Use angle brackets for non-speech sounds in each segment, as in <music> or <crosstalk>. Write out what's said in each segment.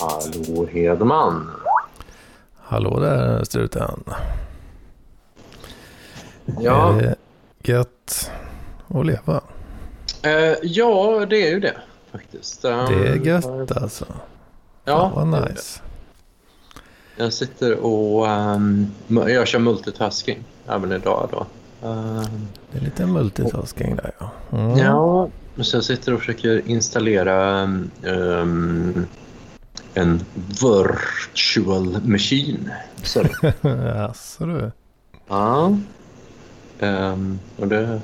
Hallå Hedman. Hallå där struten. Ja. Det gött att leva? Eh, ja, det är ju det faktiskt. Um, Det är gött alltså. Ja, Fan, vad nice. Jag sitter och um, jag kör multitasking även idag då. Um, Det är lite multitasking där ja. Mm. Ja, så jag sitter och försöker installera um, en virtual machine. Så, <laughs> Jaså du. ja. Um, och det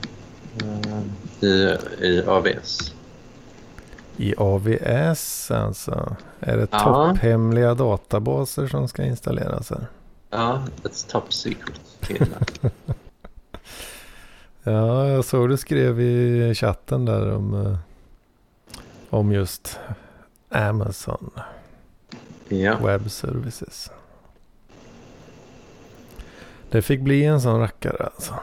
um, i, i AVS. I AVS alltså. Är det Ja. topphemliga databaser som ska installeras här? Ja, it's top secret. <laughs> Ja, jag såg du skrev i chatten där om, eh, om just Amazon ja. Web Services. Det fick bli en sån rackare alltså.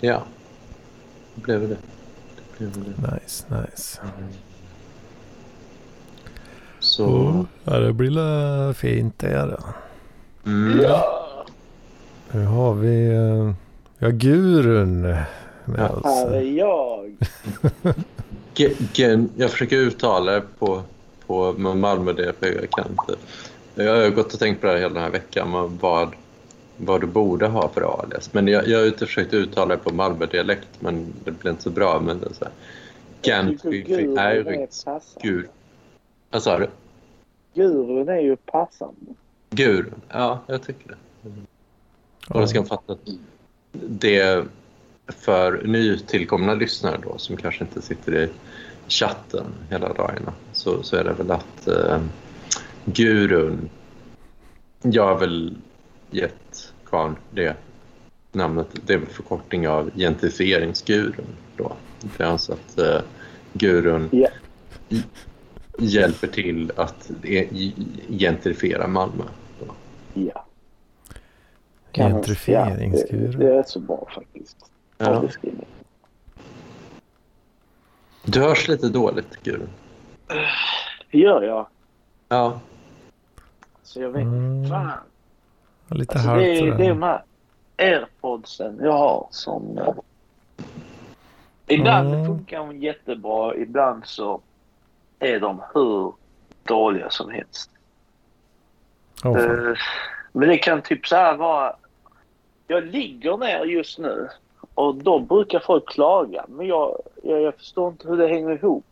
Ja, det blev det. det, blev det. Nice, nice. Så... Oh, ja, det blir la fint det då. Mm. Nu har vi, eh, ja Gurun med Ja. oss. Här är jag. <laughs> Ge- gen- Jag försöker uttala det på, på Malmö det jag kan inte. Jag har gått och tänkt på det här hela den här veckan. Vad, vad du borde ha för alias. Men jag, jag har inte försökt uttala det på Malmö-dialekt men det blir inte så bra. Men det är så här. Gantry är gur. Vad sa du? Gurun är ju passande. Gurun? Ja, jag tycker det. Och jag ska fatta att det för nytillkomna lyssnare då som kanske inte sitter i chatten hela dagarna så, så är det väl att eh, gurun, jag har väl gett Karn det namnet, det är väl förkortning av gentrifieringsgurun då. Det är alltså att eh, gurun i- hjälper till att e- gentrifiera Malmö. Då. Ja. Gentrifieringsgurun. Ja, det, det är så bra faktiskt. Ja. Ja. beskrivning. Du hörs lite dåligt. Det gör jag. Ja. Så jag vet Mm. fan. Lite Alltså, det, är, sådär. det är de här airpodsen jag har som... eh, Ibland Mm. funkar de jättebra, ibland så är de hur dåliga som helst. Fan. Eh, Men det kan typ så här vara... Jag ligger ner just nu och då brukar folk klaga. Men jag, jag, jag förstår inte hur det hänger ihop.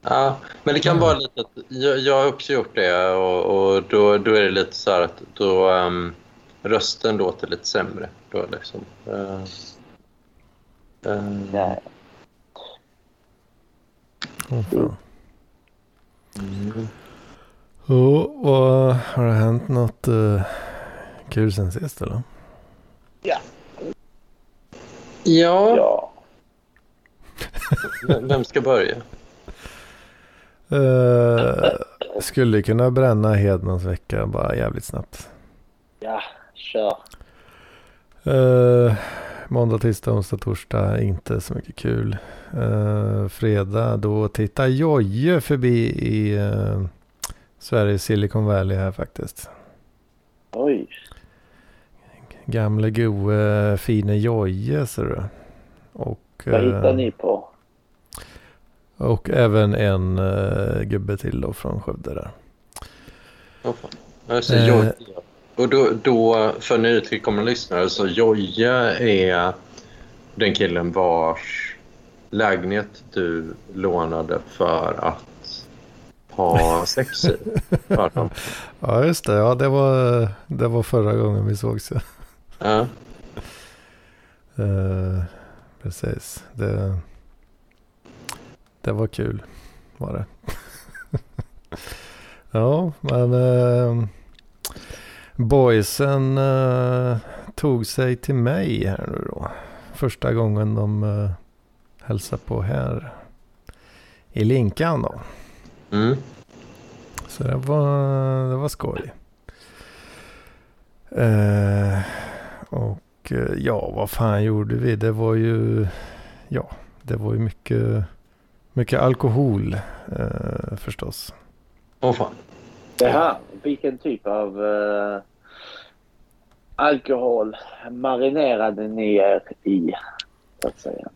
ja. Men det kan vara lite att jag, jag har också gjort det och, och då, då är det lite så här att då um, rösten låter lite sämre. Då liksom. Uh, uh, Nej. Mm. Ja, vad har det hänt något uh, kul sen sist eller? Ja, Ja. vem vem ska börja? Uh, skulle kunna bränna Hedmans vecka bara jävligt snabbt. Ja, kör. Uh, måndag, tisdag, onsdag, torsdag. Inte så mycket kul. Uh, fredag då tittar Jojje förbi i uh, Sveriges Silicon Valley här faktiskt. Oj. Gamle goe fine Jojje ser du. Och, Vad hittar eh, ni på? och även en uh, gubbe till då från Skövde där. Oh. Alltså, Eh. Jojje. Och då, då, för nytillkomna lyssnare, så Jojje är den killen vars lägenhet du lånade för att ha sex i. <laughs> Ja just det, ja det var, det var förra gången vi sågs. Ja. Eh, precis, det, det var kul var det. <laughs> ja, men uh, boysen eh, tog sig till mig här nu då. Första gången de uh, hälsade på här i Linkan då. Mm. Så det var, det var skoj. Eh, och eh, ja, vad fan gjorde vi? Det var ju, ja, det var ju mycket, Mycket alkohol eh, förstås. Åh fan. Jaha, vilken typ av uh, alkohol marinerade ni er i? Så att säga.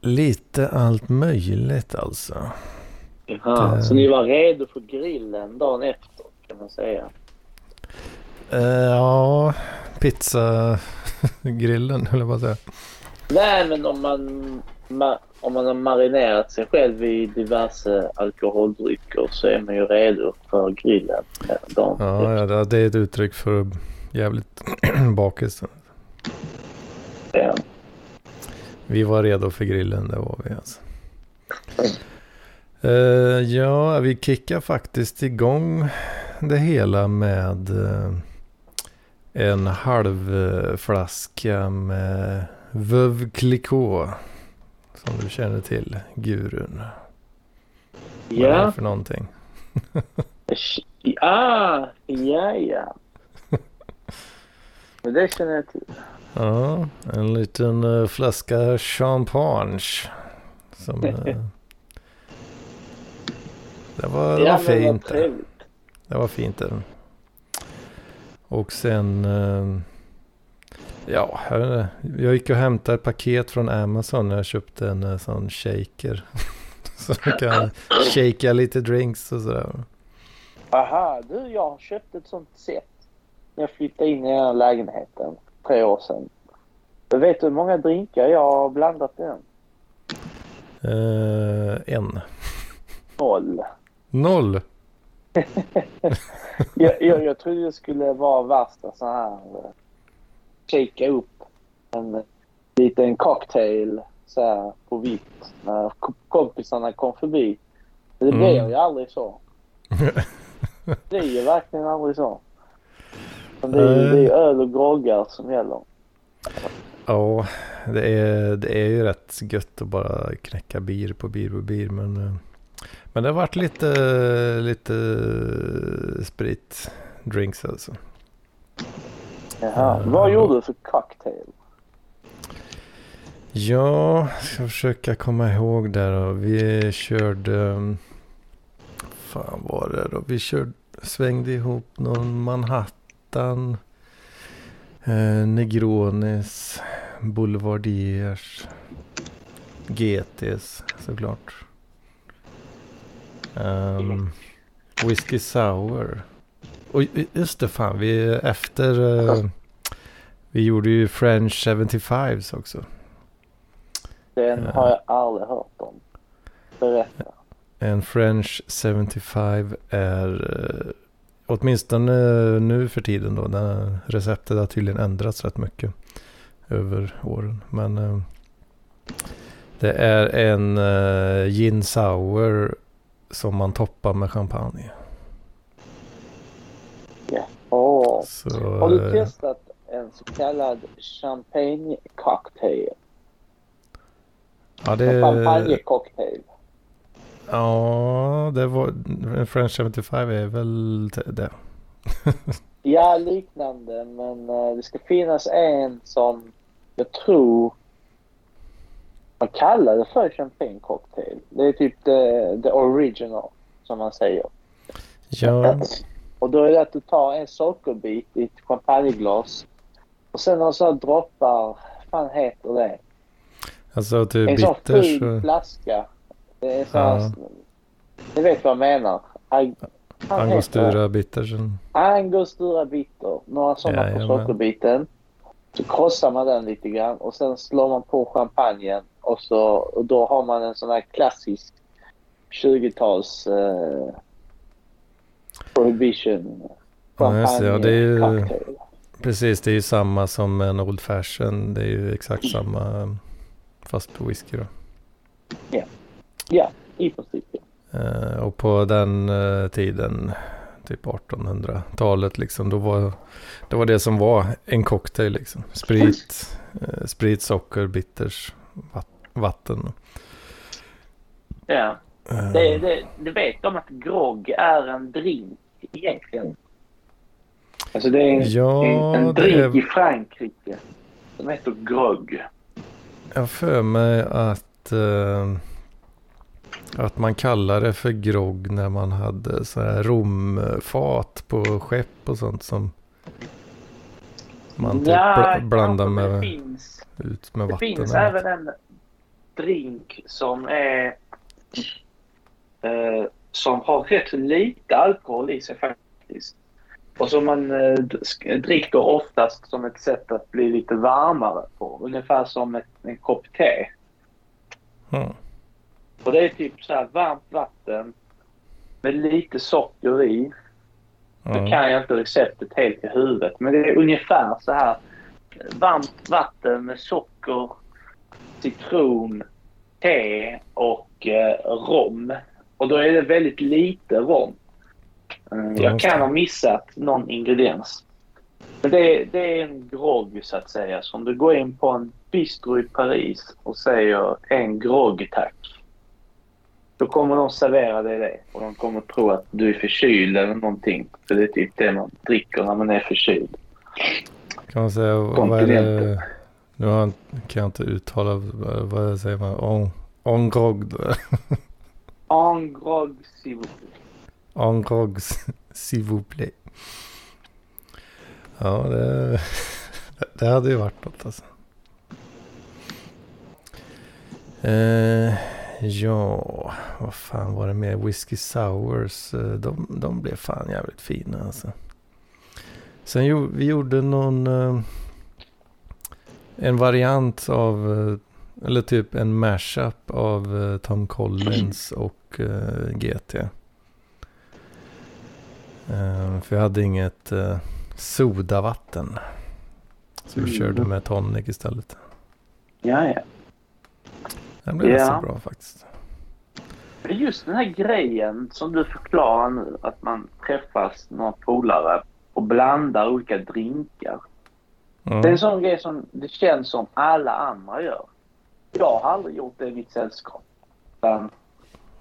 Lite allt möjligt alltså. Jaha, Det- Så ni var redo för grillen dagen efter kan man säga? Eh, ja, pizzagrillen på att säga. Nej, men om man, ma, om man har marinerat sig själv i diverse alkoholdrycker så är man ju redo för grillen dagen Ja, ja, det- är ett uttryck för jävligt <clears throat> bakis. Ja. Vi var redo för grillen, det var vi alltså. Eh, ja, vi kickar faktiskt igång det hela med eh, en halv eh, flaska med Veuve Clicquot. Som du känner till, gurun. Vad är det Ja. för någonting? <laughs> Ah, ja, ja. <laughs> Men det känner jag till. Ja, en liten eh, flaska champagne. Som, eh, <laughs> det var, det ja, var vad fint. Det var fint det. Och sen... eh, Ja, jag, gick och hämtade ett paket från Amazon när jag köpte en eh, sån shaker. <laughs> Så man kan shakea lite drinks och sådär. Aha, du, jag har köpt ett sånt set när jag flyttade in i den här lägenheten tre år sedan. Jag vet du hur många drinkar jag har blandat i den? Eh, en. Noll. Noll! <laughs> jag, jag, jag trodde det skulle vara värsta så här eh, shaka upp en liten cocktail så här på vitt när ko- kompisarna kom förbi. Det Mm. ju aldrig så. <laughs> Det blir ju verkligen aldrig så. Men det, är, det är öl och groggar som gäller. Ja, det är, det är ju rätt gött att bara knäcka bir på bir på bir. Men, eh, men det har varit lite, lite spritdrinks alltså. Jaha. Mm. Vad gjorde du för cocktail? Ja, jag ska försöka komma ihåg där då. Vi körde... um, Fan var det då? Vi körde, svängde ihop någon Manhattan. Eh, Negronis. Boulevardiers. GTs såklart. Um, Whiskey Sour. Och just det fan, vi efter... eh, vi gjorde ju French 75s också. Den Ja. har jag aldrig hört om. Berätta. En French 75 är eh, åtminstone nu för tiden då. Den receptet har tydligen ändrats rätt mycket över åren. Men eh, det är en eh, gin sour som man toppar med champagne. Åh. Så, Har du eh, testat en så kallad champagne cocktail? ja, En det, champagnecocktail. ja, det var en French 75 är väl det. <laughs> Ja, liknande. Men eh, det ska finnas en som jag tror man kallar det för champagne cocktail. Det är typ the, the original som man säger. Ja, Och då är det att du tar en sockerbit i ett champagneglas och sen har så här droppar, fan heter det? alltså typ En sån bitters. fin så- flaska. Det är så Ja. Ni vet vad jag menar. Ag-? Angostura bittersen. Angostura bitter. Några sådana på Jajamän. sockerbiten. Så krossar man den lite grann och sen slår man på champagnen och, så, och då har man en sån här klassisk 20-tals eh, prohibition det. Ja, det är ju- cocktail. Precis, det är ju samma som en Old Fashion. Det är ju exakt samma fast på whisky då. Ja, i princip. ja. Eh, och på den eh, tiden, typ 1800-talet liksom, då var det var det som var en cocktail liksom. Sprit, eh, sprit, socker, bitters, vatt, vatten. Ja. Eh, Det, det, det vet de att grogg är en drink egentligen. Alltså det är en, Ja, en, en drink är- i Frankrike som heter grogg. Jag har för mig att... eh, Att man kallar det för grogg när man hade så här romfat på skepp och sånt som man typ Ja, bl- blandar med, Det finns, ut med det vatten. finns eller även en drink som är eh, som har rätt lite alkohol i sig faktiskt. Och som man eh, dricker oftast som ett sätt att bli lite varmare på. Ungefär som ett, en kopp te. Ja. Och det är typ så här varmt vatten med lite socker i. Nu Ja. kan jag inte receptet helt i huvudet, men det är ungefär så här. Varmt vatten med socker, citron, te och eh, rom. Och då är det väldigt lite rom. Eh, jag kan ha missat någon ingrediens. Men det, det är en grogg så att säga. Så om du går in på en bistro i Paris och säger en grogg tack. Då kommer de servera dig det och de kommer tro att du är förkyld eller någonting. För det är typ det man dricker när man är förkyld. Kan man säga, vad är det? Nu kan jag inte uttala, vad, vad säger man? On, on grogg. En grogg s'il vous plaît. En grogg, s'il vous plaît. Ja, det, det hade ju varit något alltså. Eh, ja, vad fan var det mer? Whiskey Sours. eh, De, de blev fan jävligt fina alltså. Sen jo, vi gjorde någon... eh, en variant av... eh, eller typ en mashup av Tom Collins <clears throat> och GT. För jag hade inget sodavatten. Så vi Mm. körde med tonic istället. Ja, ja. Den blev Ja. bra faktiskt. Just den här grejen som du förklarar nu. Att man träffas några polare och blandar olika drinkar. Det är en Mm. sån grej som det känns som alla andra gör. Jag har aldrig gjort det i mitt sällskap.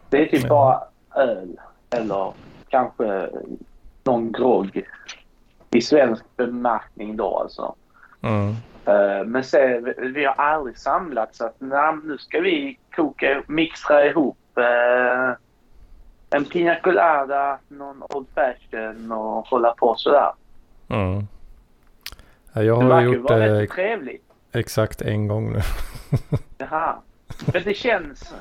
Det är typ Ja. bara öl eller kanske någon grogg. I svensk bemärkning då alltså. Mm. Eh, Men sen, vi- har aldrig samlats att "Nej, nu ska vi koka, mixtra ihop eh, en pina colada, någon old fashion och hålla på sådär. Mm. Ja, jag Det har verkar ju gjort vara det rätt trevligt. exakt en gång nu. <laughs> Jaha. Men det känns,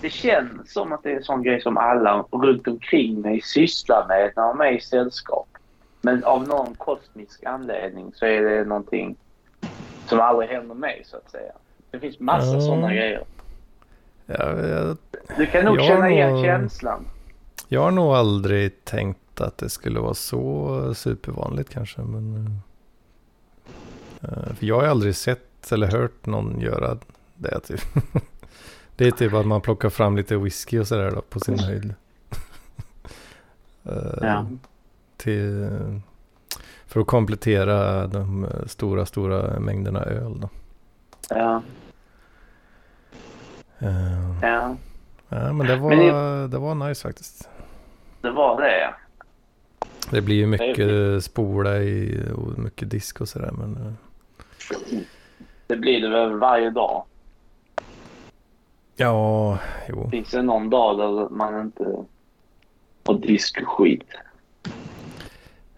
det känns som att det är en sån grej som alla runt omkring mig sysslar med när de är i sällskap. Men av någon kosmisk anledning så är det någonting som aldrig händer mig så att säga. Det finns massa Ja. såna grejer. Jag, jag, Du kan nog känna igen nog- känslan. jag har nog aldrig tänkt att det skulle vara så supervanligt kanske. Men, eh, för jag har aldrig sett eller hört någon göra det. Typ. <laughs> Det är typ att man plockar fram lite whisky och sådär då på sin höjd. <laughs> Eh, Ja. till, för att komplettera de stora, stora mängderna öl. Då. Ja. Eh, ja. ja, men det var, Men det var nice faktiskt. Det var det. Det blir ju mycket spola i och mycket disk och sådär. Men eh, Det blir det väl varje dag. ja, jo. Finns det någon dag där man inte har disk och skit?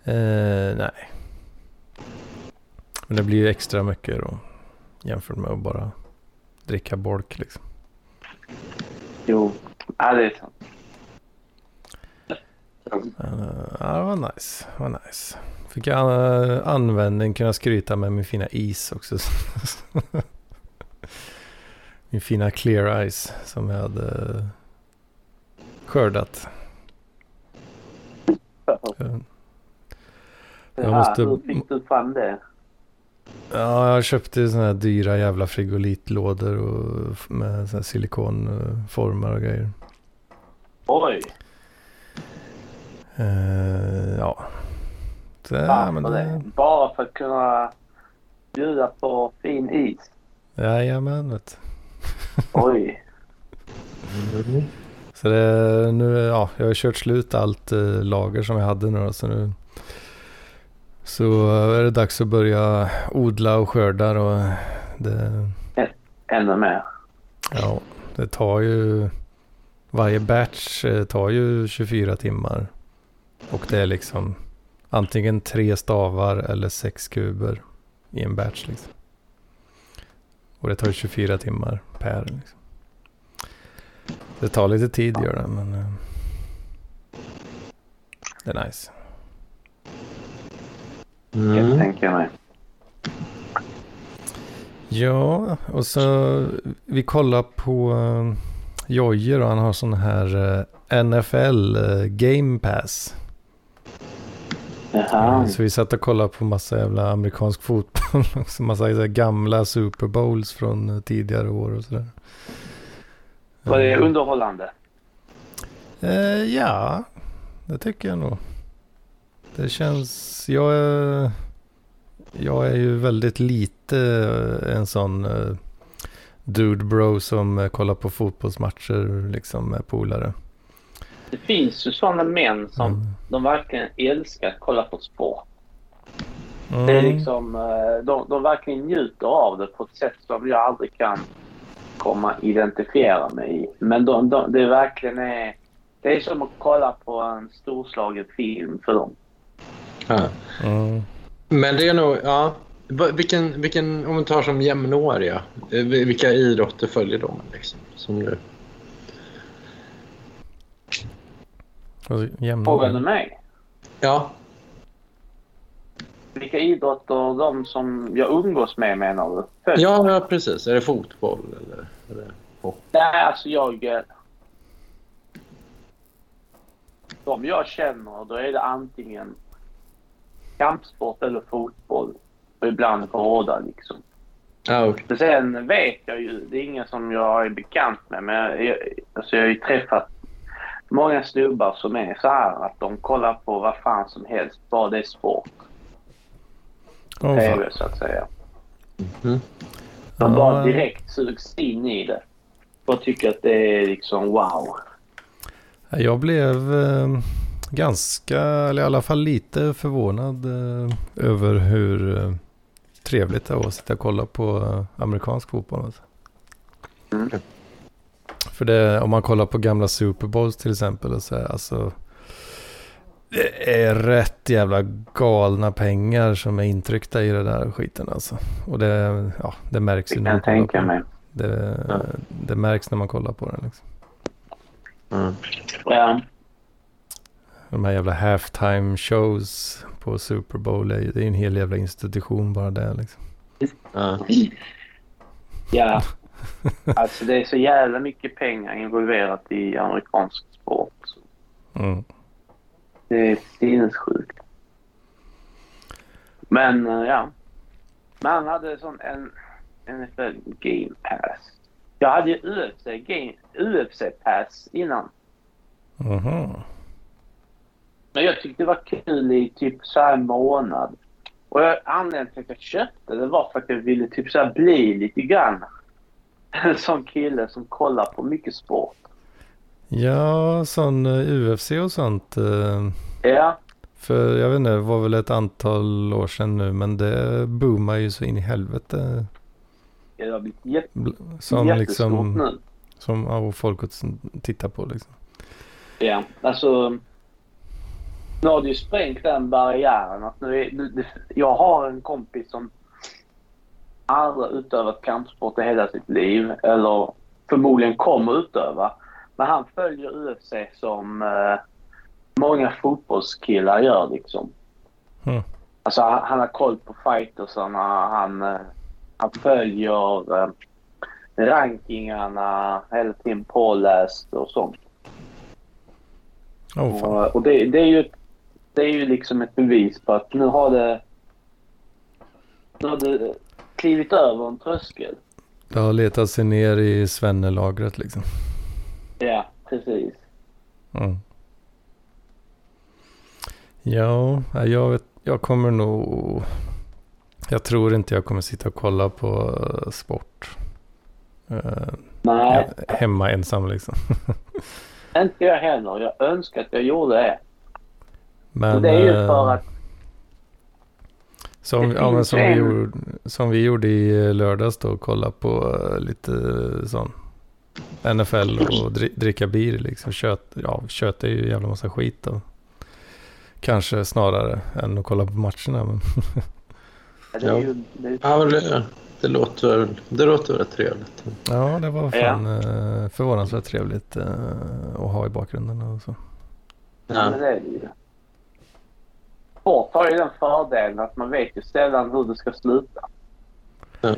Eh, nej. Men det blir ju extra mycket då. Jämfört med att bara dricka bolk liksom. Jo, ja, det är sant. Eh, ja, det var nice. Det var nice. Fick jag uh, användning, kunna skryta med min fina is också. <laughs> min fina clear ice som jag hade eh, skördat. Det Jag måste- Hur fick du fram det? Ja, jag köpte såna här dyra jävla frigolitlådor och med såna här silikonformar och grejer. Oj, Eh, ja. Ja, varför men det? det... Bara för att kunna bjuda på fin is? Jajamän, vet. Oj. Så det, nu, ja, jag har kört slut allt eh, lager som jag hade nu då, så nu så är det dags att börja odla och skörda och det, Ännu mer. ja, det tar ju varje batch eh, tar ju 24 timmar. Och det är liksom antingen tre stavar eller sex kuber i en batch. Liksom. Och det tar 24 timmar per. Liksom. Det tar lite tid gör det men uh, det är nice. Mm. Jag tänker mig. Ja, och så vi kollar på uh, Jojje då. Han har sån här uh, NFL uh, Game Pass. Jaha. Så vi satt och kollade på massa jävla amerikansk fotboll. <laughs> Också massa gamla Super Bowls från tidigare år och sådär. Var det underhållande? Eh, ja, det tycker jag nog. Det känns... Jag är, jag är ju väldigt lite en sån uh, dude bro som uh, kollar på fotbollsmatcher liksom med polare. Det finns ju sådana män som mm. de verkligen älskar att kolla på sport. Mm. Det är liksom, de, de verkligen njuter av det på ett sätt som jag aldrig kan komma identifiera mig i. Men de, de, det verkligen är... Det är som att kolla på en storslagen film för dem. Ja. Mm. Men det är nog, ja. Vilken, vilken, om vi tar som jämnåriga, eh, vilka idrotter följer de? Liksom, som nu? Frågar du mig? Ja. Vilka idrotter de som jag umgås med menar du? Följer? Ja, ja, precis. Är det fotboll eller? eller Nej, alltså jag... De jag känner, då är det antingen kampsport eller fotboll. Och ibland båda liksom. Ah, okay. Sen vet jag ju, det är ingen som jag är bekant med, men jag, alltså jag har ju träffat många snubbar som är så här att de kollar på vad fan som helst, bara det är sport. Oh, TV så att säga. Mm. De bara direkt sugs in i det. Och tycker att det är liksom wow. Jag blev... Eh ganska, eller i alla fall lite förvånad eh, över hur eh, trevligt det var att sitta och kolla på eh, amerikansk fotboll. Alltså. Mm. För det, om man kollar på gamla Super Bowls till exempel, och så här, alltså, det är rätt jävla galna pengar som är intryckta i den där skiten alltså. Och det, ja, det märks ju när man tänka på. mig. Det, det märks när man kollar på den. Liksom. Mm. Ja. De här jävla halftime shows på Super Bowl. Det är en hel jävla institution bara det liksom. Ja. <clears throat> ja. Alltså det är så jävla mycket pengar involverat i amerikansk sport. Mm. Det är sinnessjukt. Men uh, ja. Man hade sån en NFL Game Pass. Jag hade ju UFC, game, UFC Pass innan. Mhm. Men jag tyckte det var kul i typ så här en månad. Och anledningen till att jag köpte det var för att jag ville typ så bli lite grann <laughs> en sån kille som kollar på mycket sport. Ja, sån eh, UFC och sånt. Uh, ja. För jag vet inte, det var väl ett antal år sedan nu, men det boomar ju så in i helvete. Ja, det har blivit jätte, som liksom, nu. Som ja, folk tittar på liksom. Ja, alltså nu har du ju sprängt den barriären. Att nu är, nu, jag har en kompis som aldrig utövat kampsport i hela sitt liv eller förmodligen kommer utöva. Men han följer UFC som eh, många fotbollskillar gör liksom. Mm. Alltså han, han, har koll på fightersarna. Han, eh, han följer eh, rankingarna hela tiden påläst och sånt. Oh, och, och det, det, är ju ett det är ju liksom ett bevis på att nu har det, nu har det klivit över en tröskel. Det har letat sig ner i svennelagret liksom. Ja, precis. Mm. Ja, jag, vet, jag kommer nog... Jag tror inte jag kommer sitta och kolla på uh, sport. Uh, Nej. Hemma ensam liksom. <laughs> inte jag heller. Jag önskar att jag gjorde det. Men, och det är ju för eh, att... Som, ja, men som, vi gjorde, som vi gjorde i lördags då, kolla på uh, lite sån NFL och dricka bir liksom. Kött, ja, kött är ju en jävla massa skit då. Kanske snarare än att kolla på matcherna. Men ja, det, ju, det, ja, det, det, låter, det låter rätt trevligt. Ja, det var fan ja. Eh, förvånansvärt trevligt att ha i bakgrunden och så. Ja, men det är det ju. Sport har ju den fördelen att man vet ju sällan hur det ska sluta. Ja.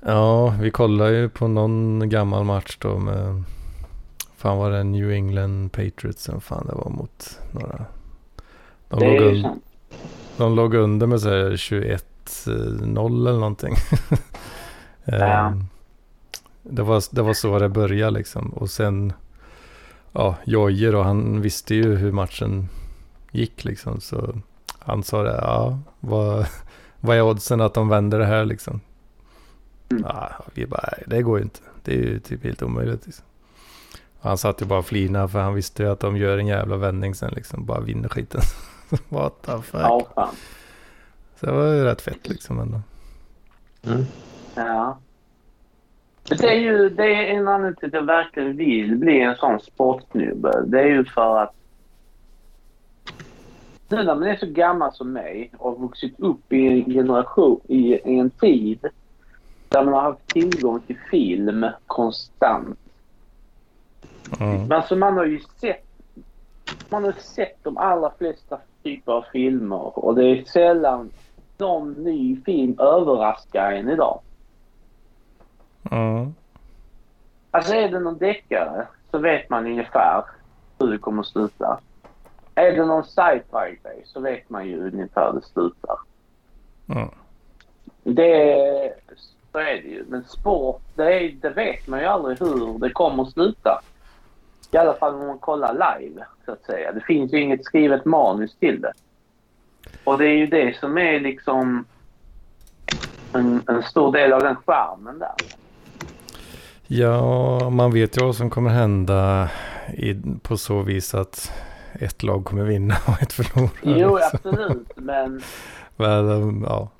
Ja, vi kollade ju på någon gammal match då med, fan var det New England Patriots som fan det var mot några. De, låg, un, de låg under med så 21-0 eller någonting. <laughs> ja. Ehm, det, var, det var så det började liksom. Och sen, ja, Jojje då, han visste ju hur matchen gick liksom. Så han sa det, ja, vad, <laughs> vad är oddsen att de vänder det här liksom? Mm. Ja, vi bara, det går ju inte. Det är ju typ helt omöjligt. Liksom. Han satt ju bara och flinade för han visste ju att de gör en jävla vändning sen liksom. Bara vinner skiten. <laughs> What the fuck. Ja, fan. Så det var ju rätt fett liksom ändå. Mm. Ja. Det är ju det är en anledning till att jag verkligen vill bli en sån sportsnubbe. Det är ju för att nu när man är så gammal som mig och har vuxit upp i en generation, i, i en tid där man har haft tillgång till film konstant. Mm. Alltså man har ju sett man har sett de allra flesta typer av filmer och det är sällan någon ny film överraskar en idag. Mm. Alltså är det någon deckare så vet man ungefär hur det kommer att sluta. Är det någon sci-fi grej så vet man ju ungefär hur det slutar. Mm. Det så är det ju. Men sport, det, är, det vet man ju aldrig hur det kommer att sluta. I alla fall om man kollar live, så att säga. Det finns ju inget skrivet manus till det. Och det är ju det som är liksom en, en stor del av den skärmen där. Ja, man vet ju vad som kommer hända i, på så vis att ett lag kommer vinna <laughs> och ett förlora. Jo, absolut, men... men ja,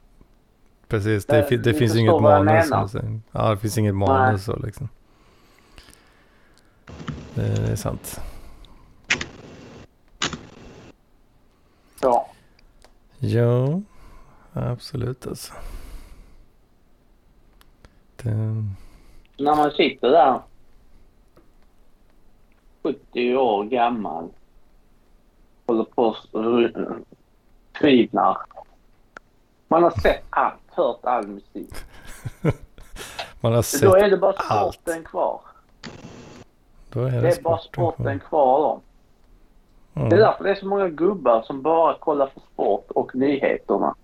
Precis, det, det, det finns inget manus. Ja, det finns inget manus så liksom. Det är sant. Ja. Ja, absolut alltså. Det... När man sitter där 70 år gammal håller på och tvivlar. Man har sett allt hört all musik. <laughs> Man har sett Då är det bara sporten allt. kvar. Då är det, det är bara sporten kvar, kvar då. Mm. Det är därför det är så många gubbar som bara kollar på sport och nyheterna.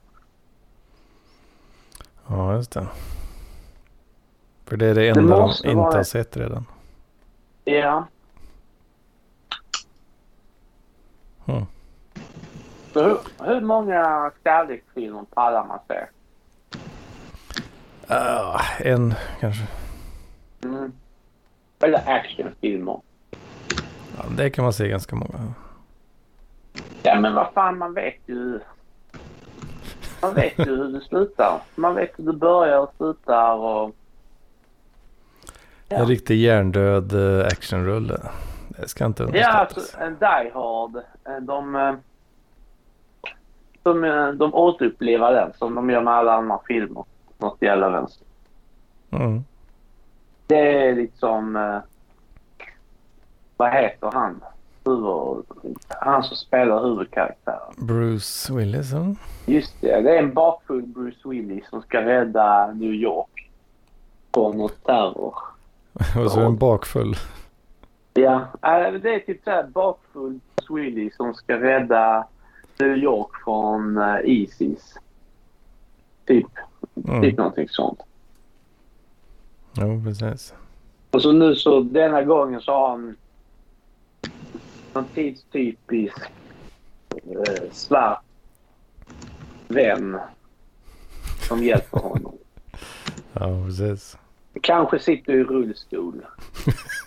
Ja, just det. För det är det enda det de inte har sett redan. Ja. Hmm. Hur, hur många kärleksfilmer pallar man se? Uh, en kanske. Mm. Eller actionfilmer. Ja, det kan man se ganska många. Ja men vad fan man vet ju. Man vet ju hur det slutar. Man vet hur det börjar och slutar och... Ja. En riktig hjärndöd uh, actionrulle. Det ska inte underskattas. Ja, alltså, en Die Hard. Eh, de, eh, de, de återupplever den som de gör med alla andra filmer något jävla vänster. Mm. Det är liksom... Eh, vad heter han? Huvud, han som spelar huvudkaraktären. Bruce Willison. Just det. Det är en bakfull Bruce Willis som ska rädda New York från något terror. <laughs> Och så en bakfull. Ja, äh, det är typ såhär bakfull Willis som ska rädda New York från uh, Isis. Typ. Mm. Typ någonting sånt. Jo, precis. Och så nu så denna gången så har han en tidstypisk eh, svart vän som hjälper honom. <laughs> Ja, precis. Kanske sitter i rullstol. <laughs>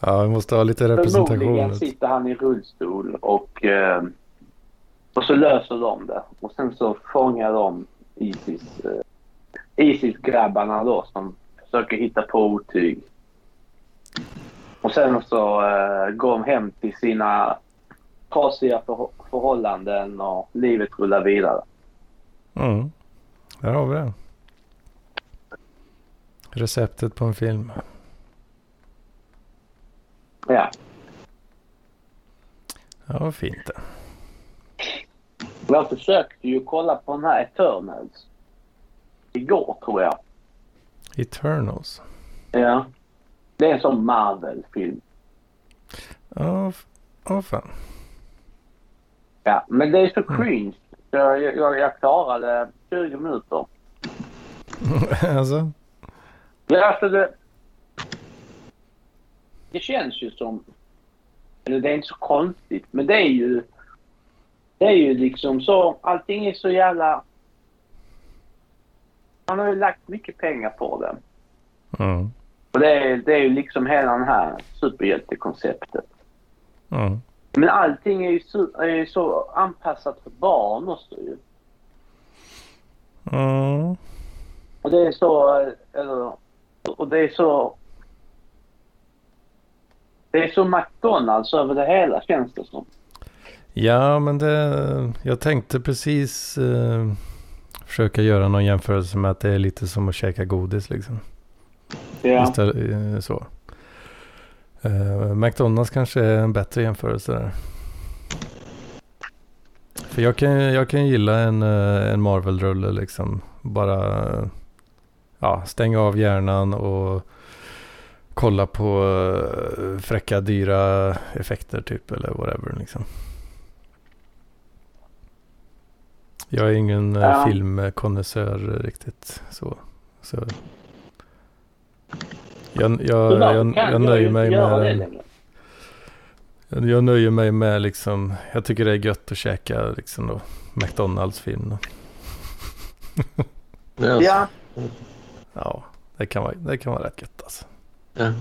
ja, vi måste ha lite representation. Förmodligen sitter han i rullstol och, eh, och så löser de det. Och sen så fångar de Isis, eh, Isis-grabbarna då som försöker hitta på otyg. sen så uh, går de hem till sina trasiga för förhållanden och livet rullar vidare. Mm. Där har vi det. Receptet på en film. Ja. Ja, vad fint det. Jag försökte ju kolla på den här Eternals. Igår tror jag. Eternals? Ja. Det är en sån Marvel-film. Ja, oh, fan. Ja, men det är så cringe. Jag, jag, jag klarade 20 minuter. <laughs> alltså? Ja, alltså det... Det känns ju som... Eller det är inte så konstigt, men det är ju... Det är ju liksom så... Allting är så jävla... Man har ju lagt mycket pengar på det. Mm. Och det är, det är ju liksom hela det här superhjältekonceptet. Mm. Men allting är ju så, är så anpassat för barn också ju. Mm. Och det är så... Eller, och det är så... Det är så McDonalds över det hela känns det som. Ja, men det... Jag tänkte precis eh, försöka göra någon jämförelse med att det är lite som att käka godis liksom. Ja. Istället, eh, så. Uh, McDonalds kanske är en bättre jämförelse där. För jag kan, jag kan gilla en, eh, en Marvel-rulle liksom. Bara ja, stänga av hjärnan och kolla på uh, fräcka dyra effekter typ eller whatever liksom. Jag är ingen ja. filmkonnässör riktigt så. så jag, jag, jag, jag, nöjer mig med... Jag nöjer mig med liksom, jag tycker det är gött att käka liksom då, McDonalds film. ja. Ja, det kan vara, det kan vara rätt gött alltså. Ja.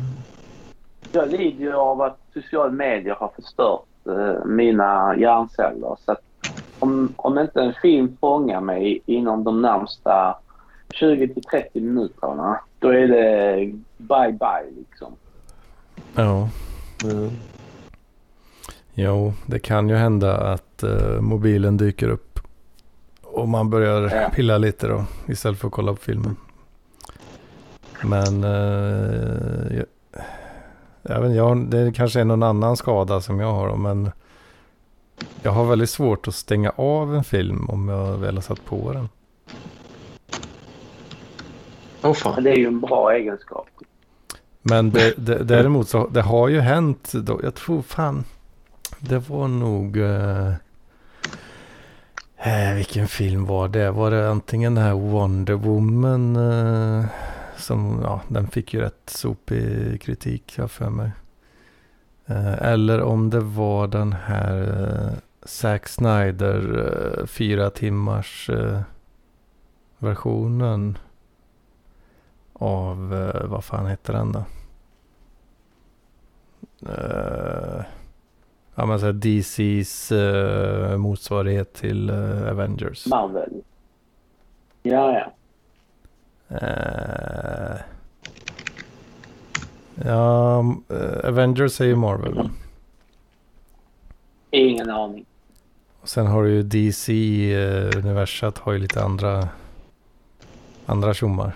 Jag lider ju av att sociala medier har förstört eh, mina hjärnceller. Så att om, om inte en film fångar mig inom de närmsta 20 till 30 minuterna, då är det bye bye liksom. Ja. Mm. Jo, det kan ju hända att uh, mobilen dyker upp och man börjar ja. pilla lite då istället för att kolla på filmen. Men uh, jag, jag det kanske är någon annan skada som jag har men jag har väldigt svårt att stänga av en film om jag väl har satt på den. Oh, fan. Det är ju en bra egenskap. Men det, det, däremot så det har ju hänt då. Jag tror fan det var nog. Eh, eh, vilken film var det? Var det antingen den här Wonder Woman. Eh, som ja, den fick ju rätt sopig kritik jag för mig. Eh, eller om det var den här eh, Zack Snyder eh, fyra timmars eh, versionen av, eh, vad fan heter den då? Uh, ja men såhär DCs uh, eh, motsvarighet till uh, Avengers. Marvel. Ja ja. Uh, ja, Avengers är ju Marvel. Mm. Ingen aning. Och sen har du ju DC-universat har ju lite andra andra tjommar.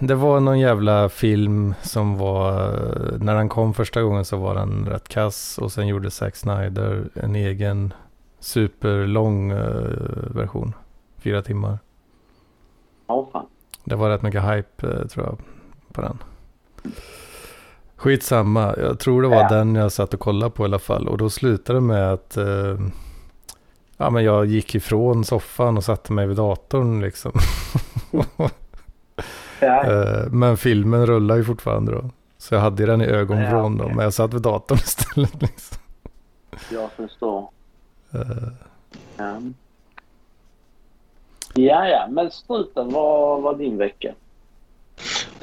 Det var någon jävla film som var, när den kom första gången så var den rätt kass och sen gjorde Zack Snyder en egen superlång uh, version. Fyra timmar. Oh, fan. Det var rätt mycket hype uh, tror jag på den. Skitsamma, jag tror det var ja. den jag satt och kollade på i alla fall. Och då slutade det med att uh, ja, men jag gick ifrån soffan och satte mig vid datorn liksom. Ja. <laughs> Eh, men filmen rullar ju fortfarande då. Så jag hade den i ögonvrån ja, okay. då. Men jag satt vid datorn <laughs> istället. Liksom. Jag förstår. Uh. Ja. Ja, ja. Men struten, vad var din vecka?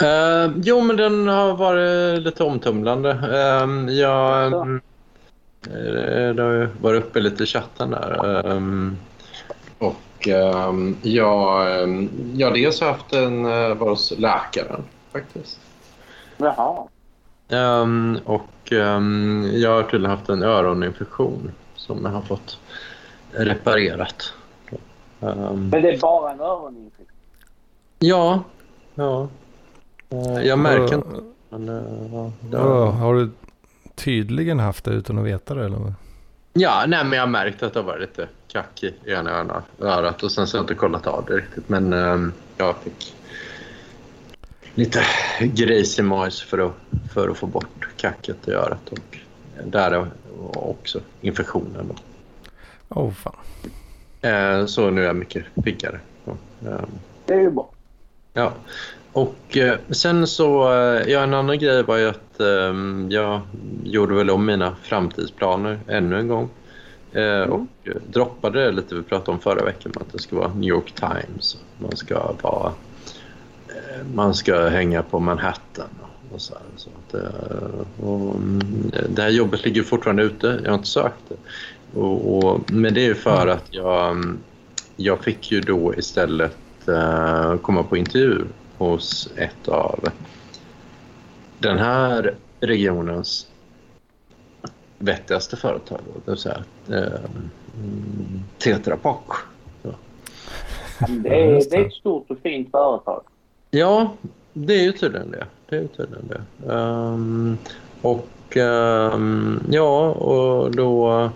Uh, jo, men den har varit lite omtumlande. Uh, jag, uh, det har ju varit uppe lite i chatten där. Um, och ehm, jag, jag dels har haft en, uh, var hos läkaren faktiskt. Jaha. Um, och um, jag har tydligen haft en öroninfektion som jag har fått reparerat. Um, Men det är bara en öroninfektion? Ja, ja. Uh, jag märker inte. Men, uh, ja, har du tydligen haft det utan att veta det? Eller? Ja, nej, men jag har märkt att det har varit lite kack i ena örat och sen så har jag inte kollat av det riktigt. Men um, jag fick lite grejs i majs för att, för att få bort kacket i örat. Och där är också infektionen. Då. Oh, fan. Eh, så nu är jag mycket piggare. Eh, det är ju bra. Ja. Och eh, sen så, eh, ja en annan grej var ju att eh, jag gjorde väl om mina framtidsplaner ännu en gång. Eh, mm. Och droppade det lite vi pratade om förra veckan att det ska vara New York Times. Man ska vara man ska hänga på Manhattan. Och så, så att, eh, och mm, det här jobbet ligger fortfarande ute. Jag har inte sökt det. Och, och, men det är för att jag, jag fick ju då istället uh, komma på intervju hos ett av den här regionens vettigaste företag. Det vill säga uh, Tetra Pak. Ja. Det, är, det är ett stort och fint företag. Ja, det är ju tydligen det. Det är ju tydligen det. Um, och um, ja, och då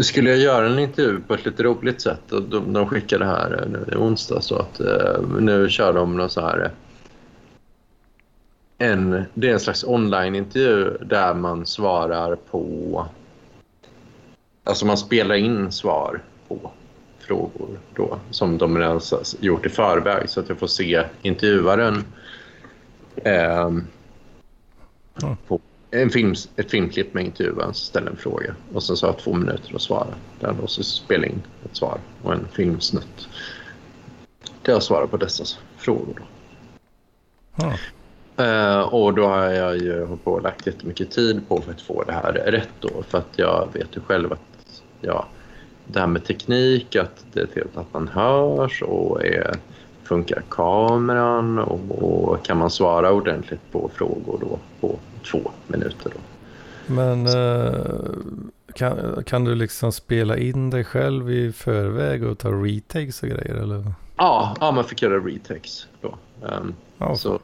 skulle jag göra en intervju på ett lite roligt sätt. Och de, de skickade här nu i onsdag så att uh, nu kör de någon så här en, det är en slags online-intervju där man svarar på... Alltså man spelar in svar på frågor då, som de redan gjort i förväg så att jag får se intervjuaren eh, på en film, ett filmklipp med intervjuaren som ställer en fråga och sen så har jag två minuter att svara. Där då så spelar in ett svar och en filmsnutt. Där jag svarar på dessa frågor. Då. Mm. Uh, och då har jag ju hållit på och lagt jättemycket tid på för att få det här rätt då. För att jag vet ju själv att ja, det här med teknik, att det är trevligt att man hörs och är, funkar kameran och, och, kan man svara ordentligt på frågor då på två minuter. Då. Men eh, kan, kan du liksom spela in dig själv i förväg och ta retakes och grejer eller? Ja, ja man fick göra retakes då. Um, oh. så,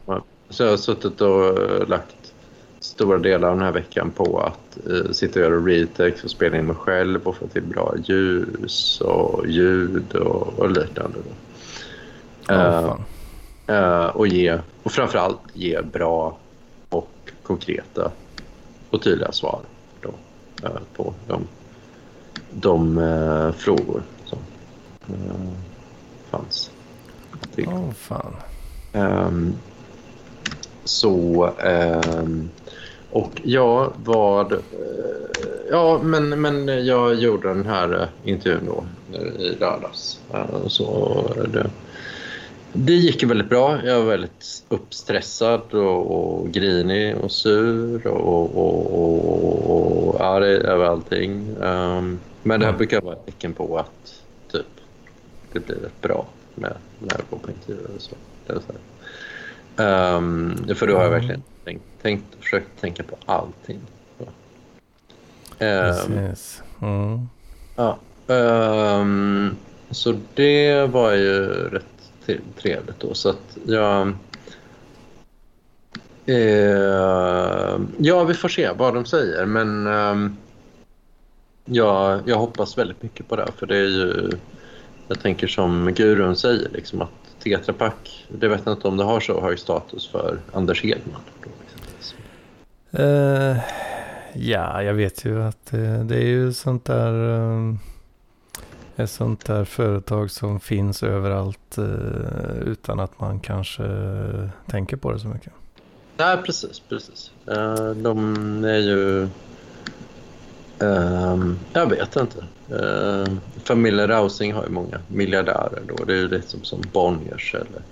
så jag har suttit och lagt stora delar av den här veckan på att eh, sitta och göra retakes och spela in mig själv och få till bra ljus och ljud och, och liknande. Oh, uh, uh, och, ge, och framförallt ge bra konkreta och tydliga svar då, uh, på de, de uh, frågor som fanns. Åh oh, fan. Um, så um, och jag var... Eh, ja, men, men jag gjorde den här eh, intervjun då i lördags. Så det, det gick väldigt bra. Jag var väldigt uppstressad och, och grinig och sur och, och, och, arg över allting. Um, men det här brukar vara ett tecken på att typ, det blir rätt bra med, när jag går på intervjuer och så. Um, för då har jag verkligen tänkt, tänkt försökt tänka på allting. Precis. Mm. Ja, um, så det var ju rätt trevligt då. Så att jag... Eh, ja, vi får se vad de säger. Men eh, ja, jag hoppas väldigt mycket på det. För det är ju... Jag tänker som gurun säger, liksom att Tetra Pak, det vet jag inte om det har så hög status för Anders Hedman. Uh, ja, jag vet ju att det, det är ju sånt där uh, ett sånt där företag som finns överallt uh, utan att man kanske tänker på det så mycket. Nej, precis, precis. de är ju... Um, jag vet inte. familjen Rausing har ju många miljardärer då. Det är ju lite som, som Bonniers eller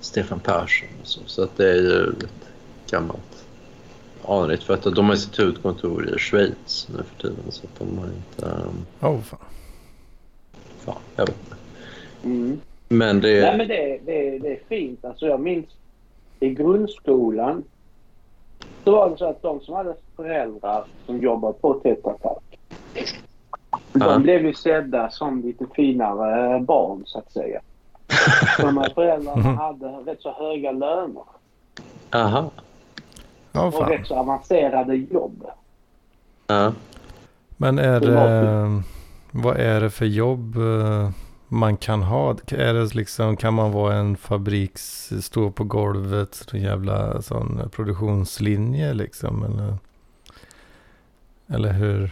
Stefan Persson och så. Så att det är ju ett gammalt anrikt för att de har sitt huvudkontor i Schweiz nu för tiden så att de har inte... Oh, fan. Fan, jag vet inte. Mm. Men det är... Nej men det, det, det är fint. Alltså jag minns i grundskolan så var det så att de som hade föräldrar som jobbade på Tetra Pak. De Ja. blev ju sedda som lite finare barn så att säga. <laughs> De här föräldrarna hade rätt så höga löner Aha. Ja, och fan. rätt så avancerade jobb. Ja. Men är Det vad är det för jobb eh, man kan ha? Är det liksom, kan man vara en fabriks, stå på golvet, så jävla sån produktionslinje liksom? Eller, eller hur?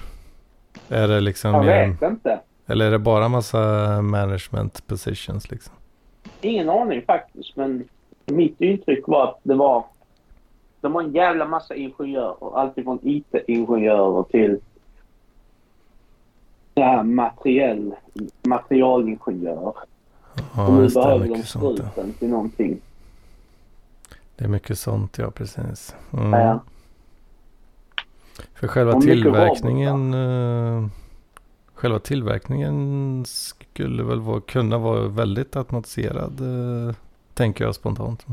Är det liksom, Jag vet inte. eller är det bara massa management positions liksom? Ingen aning faktiskt, men mitt intryck var att det var... De var en jävla massa ingenjörer. Alltifrån IT-ingenjörer till så här materiell, materialingenjör. och Ja, nu det, är behöver de struten till någonting. Det är mycket sånt, ja precis. Mm. Ja. För själva Och tillverkningen, eh, själva tillverkningen skulle väl vara, kunna vara väldigt automatiserad, eh, tänker jag spontant.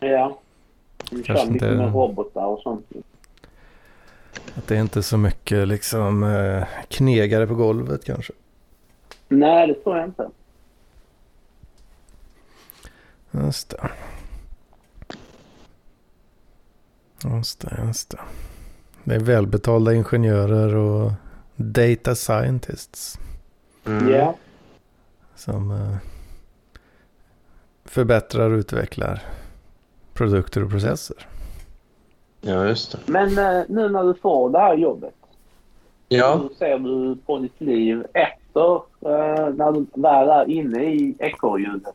ja. De kör mycket inte- med robotar och sånt. Att det är inte så mycket liksom eh, knegare på golvet kanske. Nej, det tror jag inte. Just det. Just det, just det. Det är välbetalda ingenjörer och data scientists Mm. Ja. som eh, förbättrar och utvecklar produkter och processer. Ja, just det. Men eh, nu när du får det här jobbet. Ja, Hur ser du på ditt liv efter eh, när du väl är inne i ekorrhjulet?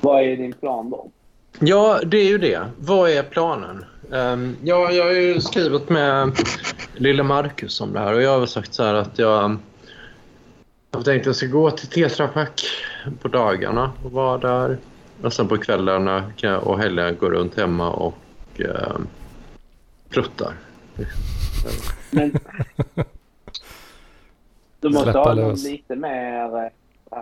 Vad är din plan då? ja, det är ju det. Vad är planen? Um, ja, jag har ju skrivit med lille Marcus om det här och jag har sagt så här att jag jag har tänkt att jag ska gå till Tetra Pak på dagarna och vara där. Och sen på kvällarna och helgerna gå runt hemma och uh, pruttar. Men du måste Släppa ha någon lös. lite mer... eh,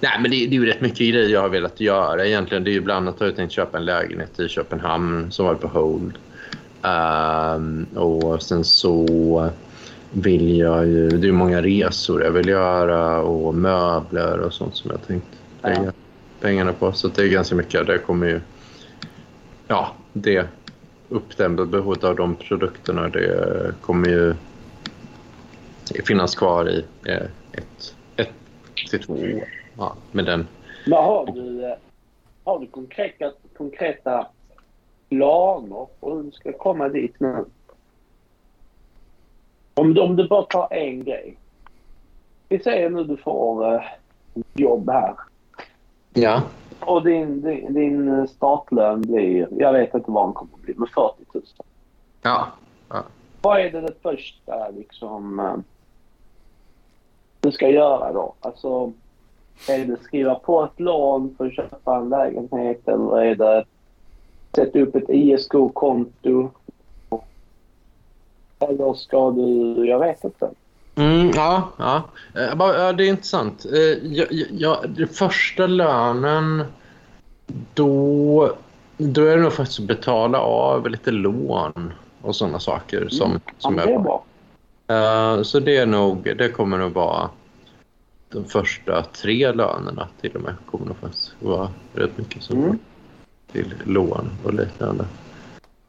Nej, men det, det är ju rätt mycket grejer jag har velat göra egentligen. Det är ju bland annat har jag tänkt köpa en lägenhet i Köpenhamn som var på hold. Ehm, och sen så vill jag ju... Det är många resor jag vill göra och möbler och sånt som jag tänkt lägga Ja. pengarna på. Så det är ganska mycket. Det kommer ju... Ja, det uppdämda behovet av de produkterna det kommer ju finnas kvar i eh, ett, ett till två år. Ja, med den. Men har du, eh, har du konkreta, konkreta planer på hur du ska komma dit nu? Om, du- om du bara tar en grej. Vi säger nu du får eh, jobb här. Ja. Och din, din, din startlön blir, jag vet inte vad den kommer att bli, men 40 000. Ja. Vad är det, det första liksom, eh, du ska göra då? Alltså, är det skriva på ett lån för att köpa en lägenhet eller är det sätta upp ett ISK-konto? Eller ska du, jag vet inte. Mm, ja, ja. Eh, ja, det är intressant. Eh, Ja, ja, ja, den första lönen, då, då är det nog faktiskt att betala av lite lån och sådana saker som, Ja, som men det är jag bra. Eh, Så det är nog, det kommer nog vara de första tre lönerna till och med. kommer nog faktiskt vara rätt mycket som Mm. till lån och liknande.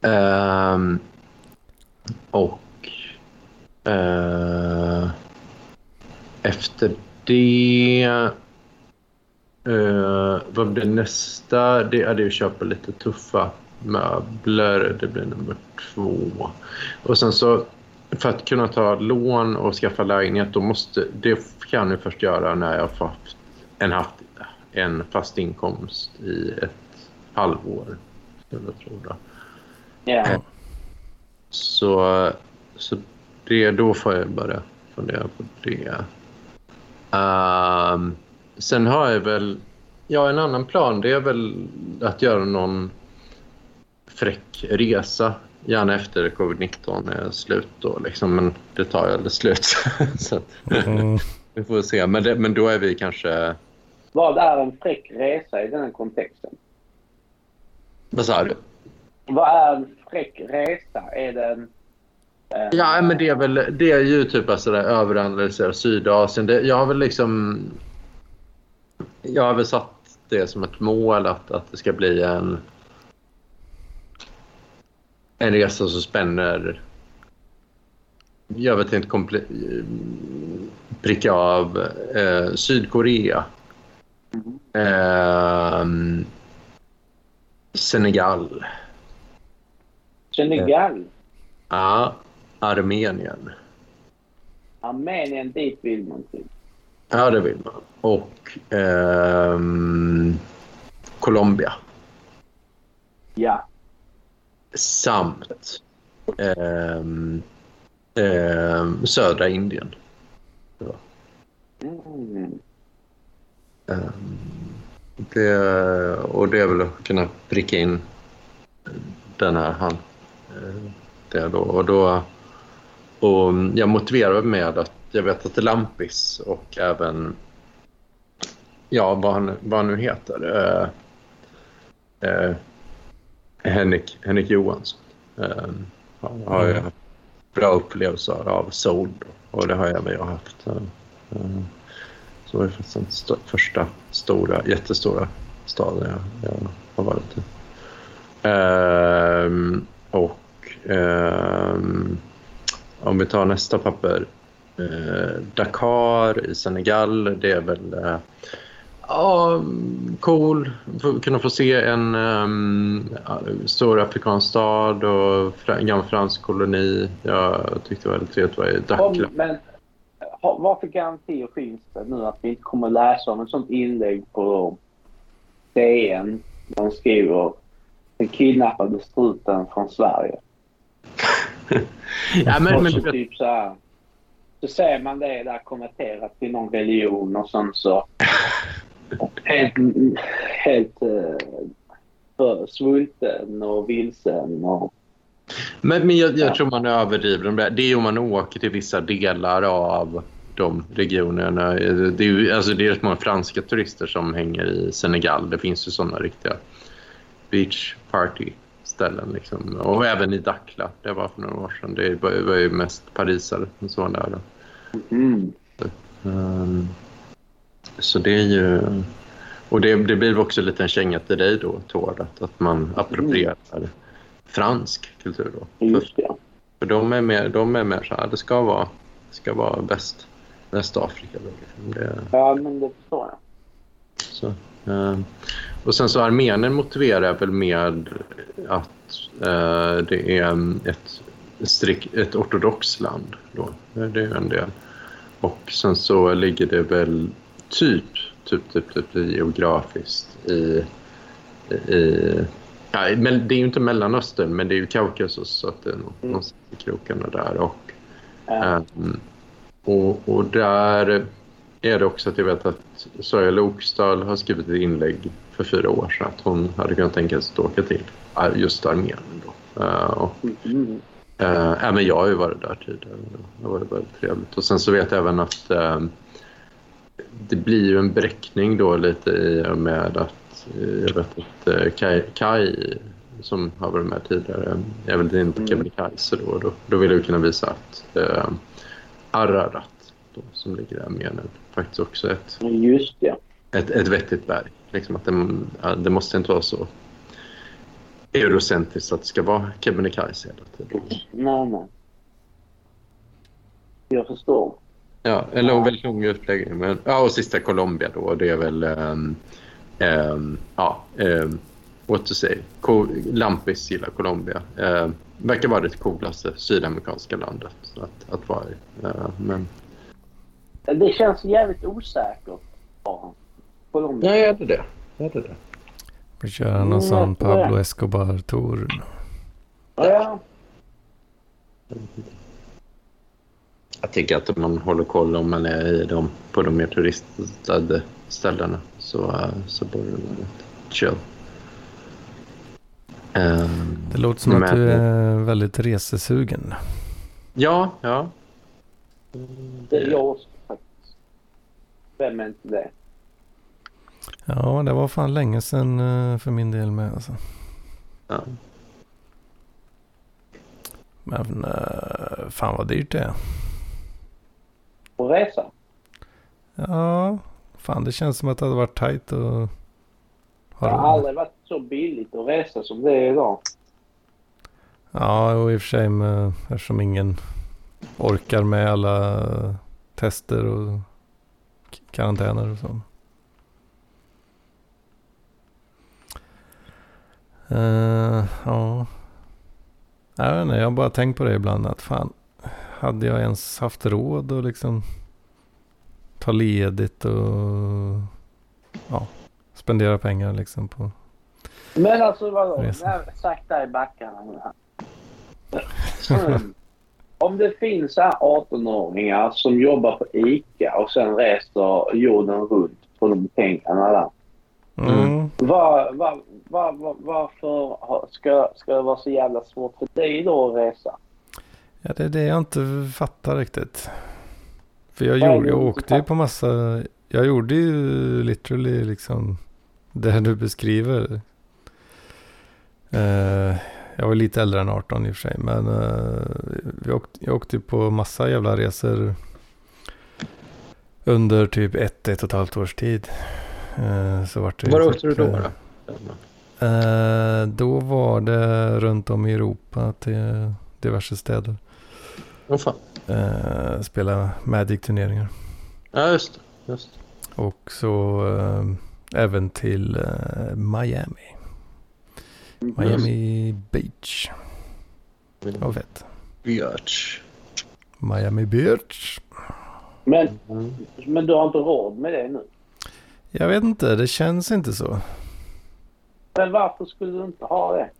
Ehm, och eh, efter det eh, vad blir nästa? Det är det att köpa lite tuffa möbler. Det blir nummer två. Och sen så för att kunna ta lån och skaffa lägenhet då måste det kan jag först göra när jag har haft en, haft en fast inkomst i ett halvår. Skulle jag tro då. Ja. Så, så det, då får jag börja fundera på det. Ehm, sen har jag väl... Ja, en annan plan det är väl att göra någon fräck resa. Gärna efter covid-19 är slut då liksom. Men det tar ju aldrig slut. <laughs> så att, Mm. <laughs> vi får se. Men, det, men då är vi kanske... Vad är en fräck resa i den här kontexten? Vad sa du? Vad är en fräck resa? Är det en... ja, men det är väl det är ju typ alltså det överanalysera Sydasien. Det, jag har väl liksom... Jag har väl satt det som ett mål att, att det ska bli en en resa som spänner jag vet inte, komple- pricka av eh, Sydkorea, eh, Senegal. Senegal? Ja, Armenien. Armenien, dit vill man till. Ja, det vill man. Och eh, Colombia. Ja. Samt eh, eh, södra Indien. Mm. Um, det, och det är väl att kunna pricka in den här han. Eh, det då. Och, då, och jag motiverar med att jag vet att Lampis och även ja, vad han, vad han nu heter eh, eh, Henrik, Henrik Johansson eh, har ju haft bra upplevelser av soul och det har även jag haft. Eh, så var det faktiskt den st första stora, jättestora staden jag, jag har varit i. Um, och um, om vi tar nästa papper. Eh, Dakar i Senegal, det är väl eh, ja, cool. Kunna få se en um, stor afrikansk stad och en gammal fransk koloni. Jag tyckte det var väldigt trevligt att vara i Dakar. Men vad för garantier finns det nu att vi inte kommer läsa om ett sånt inlägg på DN där de skriver den kidnappade struten från Sverige? <laughs> ja, men, men, så, typ så, här, så ser man det där konverterat till någon religion och sen så helt, helt uh, svulten och vilsen och men, men jag, jag, tror man överdriver. Det är om man åker till vissa delar av de regionerna. Det är, ju, alltså det är rätt många franska turister som hänger i Senegal. Det finns ju sådana riktiga beach party ställen. Liksom. Och även i Dakla. Det var för några år sedan. Det var ju mest parisare som var där. Mm. Så, um, så det är ju... Och det, det blir också lite en känga till dig då, Tord, att, att man approprierar mm. fransk kultur då. Just det. För de är mer, de är mer så här, det ska vara, ska vara bäst Västafrika. Liksom. Det... Ja, men det förstår jag. Så, eh, och sen så Armenien motiverar väl med att eh, det är ett, strick, ett ortodox land. Då. Det är en del. Och sen så ligger det väl typ, typ, typ, typ geografiskt i, i ja, men det är ju inte Mellanöstern, men det är ju Kaukasus så att det är någonstans i krokarna där. Och, um, och, och där är det också att jag vet att Sörja Lokstad har skrivit ett inlägg för fyra år sedan att hon hade kunnat tänka sig att åka till just Armenien. Då. Uh, och, uh, även jag har ju varit där tidigare. Det har varit väldigt trevligt. Och sen så vet jag även att uh, det blir ju en bräckning då lite i och med att jag vet att Kai, Kai som har varit med tidigare är väl inne på Kebnekaise då, då. Då vill jag kunna visa att Ararat då, som ligger där med nu. Faktiskt också ett, Just ja. ett, ett vettigt berg. Liksom att det, det måste inte vara så eurocentriskt att det ska vara Kebnekaise hela tiden. Nej, nej. Jag förstår. Ja, en lång, väldigt lång utläggning. Men, ja, och sista Colombia då. Det är väl... Um, um, ja, um, what to say. Lampis gillar Colombia. Uh, verkar vara det coolaste sydamerikanska landet att, att vara i. Uh, men... Det känns jävligt osäkert. Ja, Colombia. Ja, är det det? Är det det? Vi köra någon sån Pablo Escobar-tour. Ja. Jag tycker att man håller koll om man är i dem på de mer turistade ställena så, så borde det vara chill. Um, det låter som att du är väldigt resesugen. Ja, ja. Det är jag också faktiskt. Vem är inte det? Ja, det var fan länge sedan eh, för min del med alltså. Ja. Men uh, fan vad dyrt det är. Och resa? Ja, fan det känns som att det hade varit tajt och... Det har aldrig varit så billigt att resa som det är idag. Ja, och i och för sig med, eftersom ingen orkar med alla tester och karantäner och så. Uh, ja. Jag vet inte, jag har bara tänkt på det ibland att fan, hade jag ens haft råd att liksom ta ledigt och ja, spendera pengar liksom på Men alltså vadå, sakta i backarna nu här. Mm. Om det finns 18-åringar som jobbar på ICA och sen reser jorden runt på de pengarna där. Mm. Var, var, var, var, varför ska, ska det vara så jävla svårt för dig då att resa? Ja, det är det jag inte fattar riktigt. För jag, gjorde, jag åkte ju på massa, jag gjorde ju literally liksom det du beskriver. Uh, jag var lite äldre än 18 i och för sig. Men uh, vi åkte, jag åkte på massa jävla resor. Under typ ett, ett och ett halvt års tid. Uh, så vart det Var åkte du då? då? Uh, då var det runt om i Europa till diverse städer. Oh, fan. Spela Magic-turneringar. Ja, just det. Just Och så även till Miami. Miami Beach. Det var fett. Beach. Miami Beach. Men, mm. men du har inte råd med det nu? Jag vet inte, det känns inte så. Men varför skulle du inte ha det?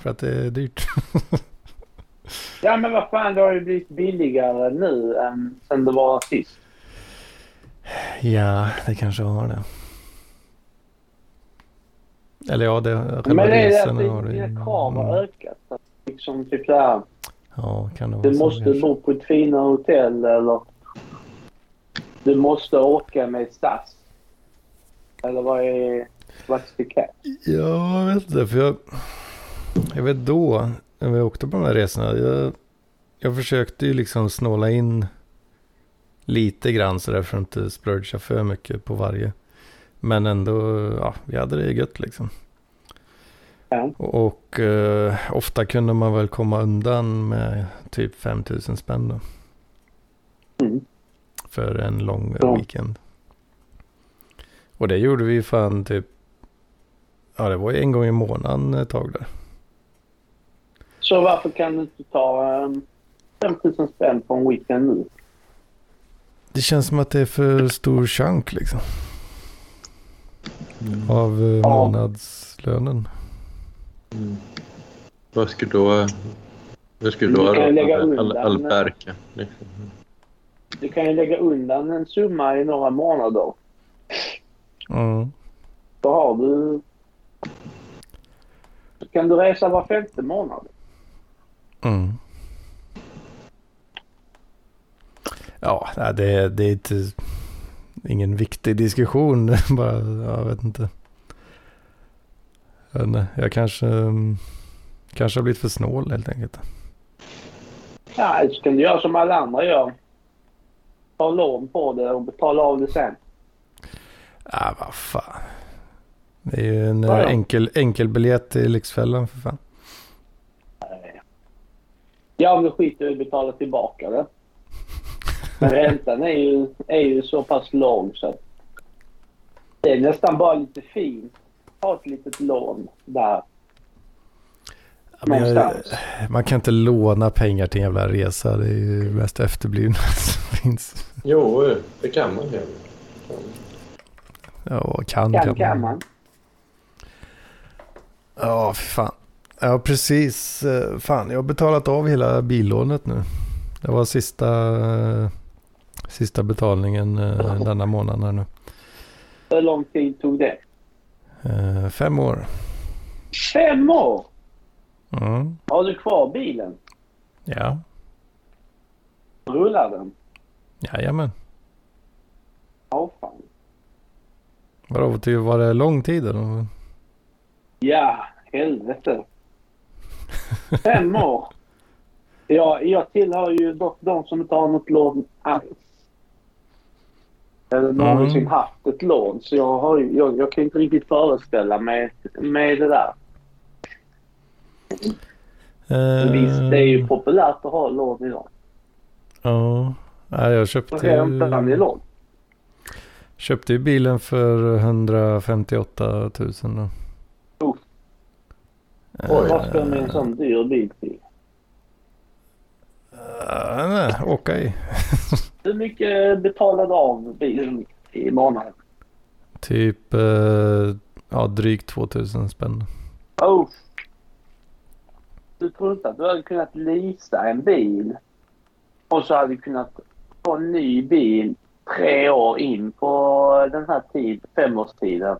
För att det är dyrt. <laughs> ja men vad fan, det har ju blivit billigare nu än sen det var sist. Ja, det kanske har det. Eller ja, det Men det är det att dina krav har mm. ökat. Liksom typ såhär. Ja, kan det vara Du måste kanske. bo på ett finare hotell eller du måste åka med SAS. Eller vad är... What's the catch? Ja, jag vet inte. För jag, jag vet då, när vi åkte på de här resorna. Jag, jag försökte ju liksom snåla in lite grann sådär för att inte splurga för mycket på varje. Men ändå, ja, vi hade det gött liksom. Ja. Och eh, ofta kunde man väl komma undan med typ 5000 spänn då. Mm. För en lång ja. weekend. Och det gjorde vi fan typ, ja det var ju en gång i månaden ett tag där. Så varför kan du inte ta um, ehm, 5000 spänn på en weekend nu? Det känns som att det är för stor chunk liksom. Mm. Av uh, månadslönen. Mm. Vad skulle då... Vad skulle då Alberka? Al liksom. Du kan ju lägga undan en summa i några månader. Mm. Då har du... Så kan du resa var femte månad. Mm. Ja, det, det är inte ingen viktig diskussion. <laughs> Bara, jag vet inte. Jag, inte, jag kanske, kanske har blivit för snål helt enkelt. Ja, så kan du göra som alla andra gör. Ta lån på det och betala av det sen. Ja, vad fan. Det är ju en ja, ja. enkel, enkel biljett till Lyxfällan för fan. Ja, om du skiter i att betala tillbaka det. Men räntan är ju, är ju så pass låg så att det är nästan bara lite fint. Ha ett litet lån där. Ja, man kan inte låna pengar till en jävla resa. Det är ju mest efterblivna <laughs> som finns. Jo, det kan man ju. Ja, kan kan, kan man. Ja, för fan. Ja, precis. Eh, fan, jag har betalat av hela billånet nu. Det var sista Sista betalningen eh, <laughs> denna månaden här nu. Hur lång tid tog det? Eh, fem år. Fem år? Mm. Har du kvar bilen? Ja. Rullar den? Jajamän. Ja, fan. Vadå, var det lång tid eller? Ja, helvete. Fem år. Ja, jag tillhör ju dock de som inte har något lån alls. Eller någonsin mm. haft ett lån. Så jag, har, jag, jag kan inte riktigt föreställa mig med det där. Uh, Visst, det är ju populärt att ha lån idag. Ja, jag köpte ju... lån? Köpte ju bilen för 158 000 då. Oh. Uh, Vad ska med en sån dyr bil till? Uh, nej, åka i. <laughs> Hur mycket betalade av bilen i månaden? Typ uh, ja, drygt 2000 spänn. Oh. Du tror inte att du hade kunnat leasa en bil och så hade du kunnat få en ny bil tre år in på den här tid, femårstiden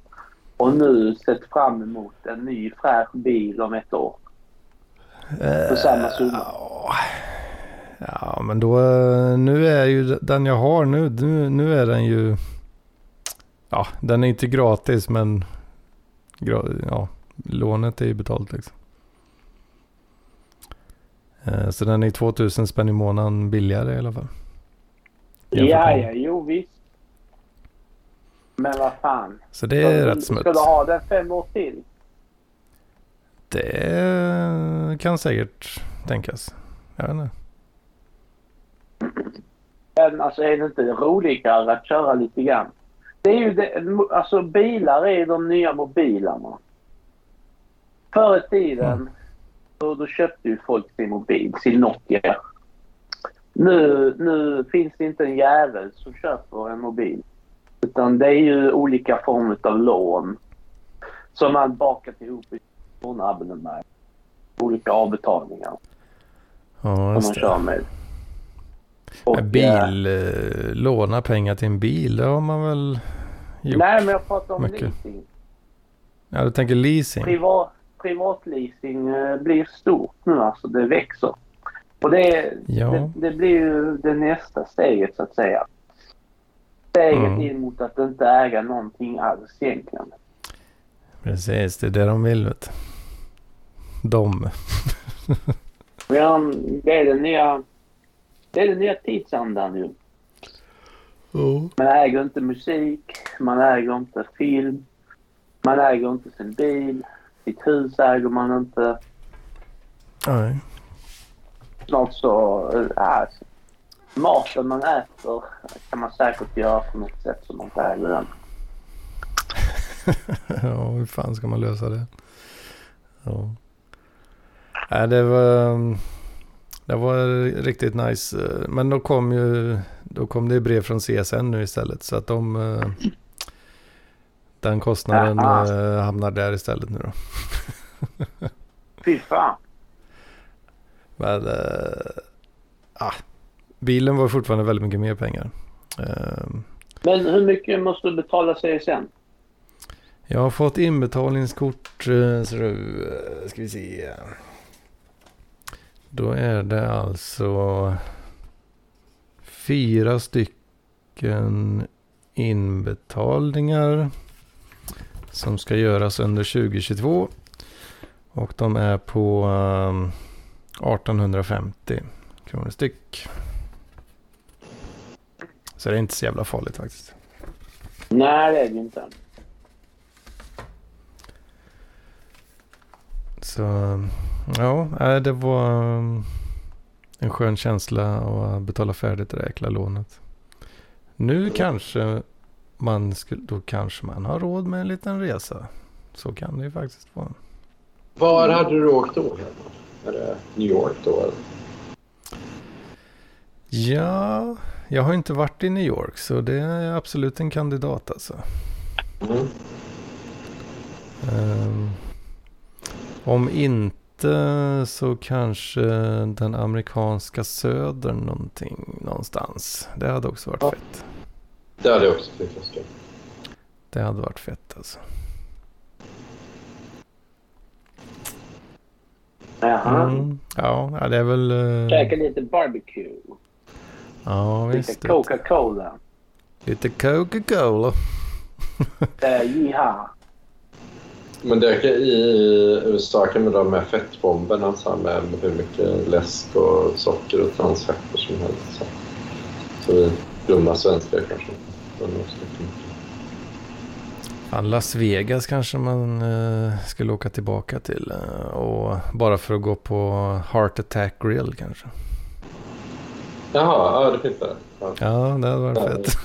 och nu sett fram emot en ny fräsch bil om ett år? För samma summa. Ja, men då, nu är ju den jag har nu, nu, nu är den ju, ja, den är inte gratis men, ja, lånet är ju betalt liksom. Eh, så den är 2000 spänn i månaden billigare i alla fall. Ja, ja, jo visst. Men vad fan. Så det är rätt smutt. Ska du ha den fem år till? Det kan säkert tänkas. Jag vet inte. Men alltså är det inte roligare att köra lite grann? Det är ju det, alltså bilar är de nya mobilerna. Förr i tiden mm. Då, då köpte ju folk sin mobil, sin Nokia. Nu, nu finns det inte en jävel som köper en mobil. Utan det är ju olika former av lån som man bakat ihop i låneabonnemang. Olika avbetalningar. Ja, som man kör med. Och, bil, eh, låna pengar till en bil, det har man väl gjort Nej, men jag pratar om mycket. leasing. Ja, du tänker leasing? Privat, privatleasing eh, blir stort nu alltså. Det växer. Och det, ja. det, det, blir ju det nästa steget så att säga. Steget mm. in mot att inte äga någonting alls egentligen. Precis, det är det de vill vet De. <laughs> ja, det är den nya, det är den nya tidsandan ju. Oh. Man äger inte musik, man äger inte film, man äger inte sin bil, sitt hus äger man inte. Nej snart så... Äh, maten man äter kan man säkert göra på något sätt som man äger den. <laughs> ja, hur fan ska man lösa det? Ja. Nej, det var... Det var riktigt nice. Men då kom ju... Då kom det brev från CSN nu istället. Så att de... Eh, den kostnaden Aha. hamnar där istället nu då. <laughs> Fy fan. Men äh, bilen var fortfarande väldigt mycket mer pengar. Äh, Men hur mycket måste du betala CSN? Jag har fått inbetalningskort. Eh, så då ska vi se. Då är det alltså fyra stycken inbetalningar som ska göras under 2022. Och de är på 1850 kronor styck. Så det är inte så jävla farligt faktiskt. Nej, det är det inte. Så ja, det var en skön känsla att betala färdigt det där jäkla lånet. Nu kanske man skulle, då kanske man har råd med en liten resa. Så kan det ju faktiskt vara. Var hade du åkt då? Är det New York då? Eller? Ja, jag har inte varit i New York så det är absolut en kandidat alltså. Mm. Um, om inte så kanske den amerikanska södern någonting någonstans. Det hade också varit ja. fett. Det hade också varit fett. Det hade varit fett alltså. Jaha. Mm, ja, det är väl... Uh... Käka lite barbecue. Ja, visst. Lite Coca-Cola. Lite Coca-Cola. uh, <laughs> jiha. Men det, i USA kan man dra med fettbomben, alltså med hur mycket läsk och socker och transfetter som helst. Så, så vi dumma svenskar kanske. Fan, Las Vegas kanske man uh, skulle åka tillbaka till. Uh, och bara för att gå på Heart Attack Grill kanske. Jaha, ja det finns det. Ja, ja det hade varit fett.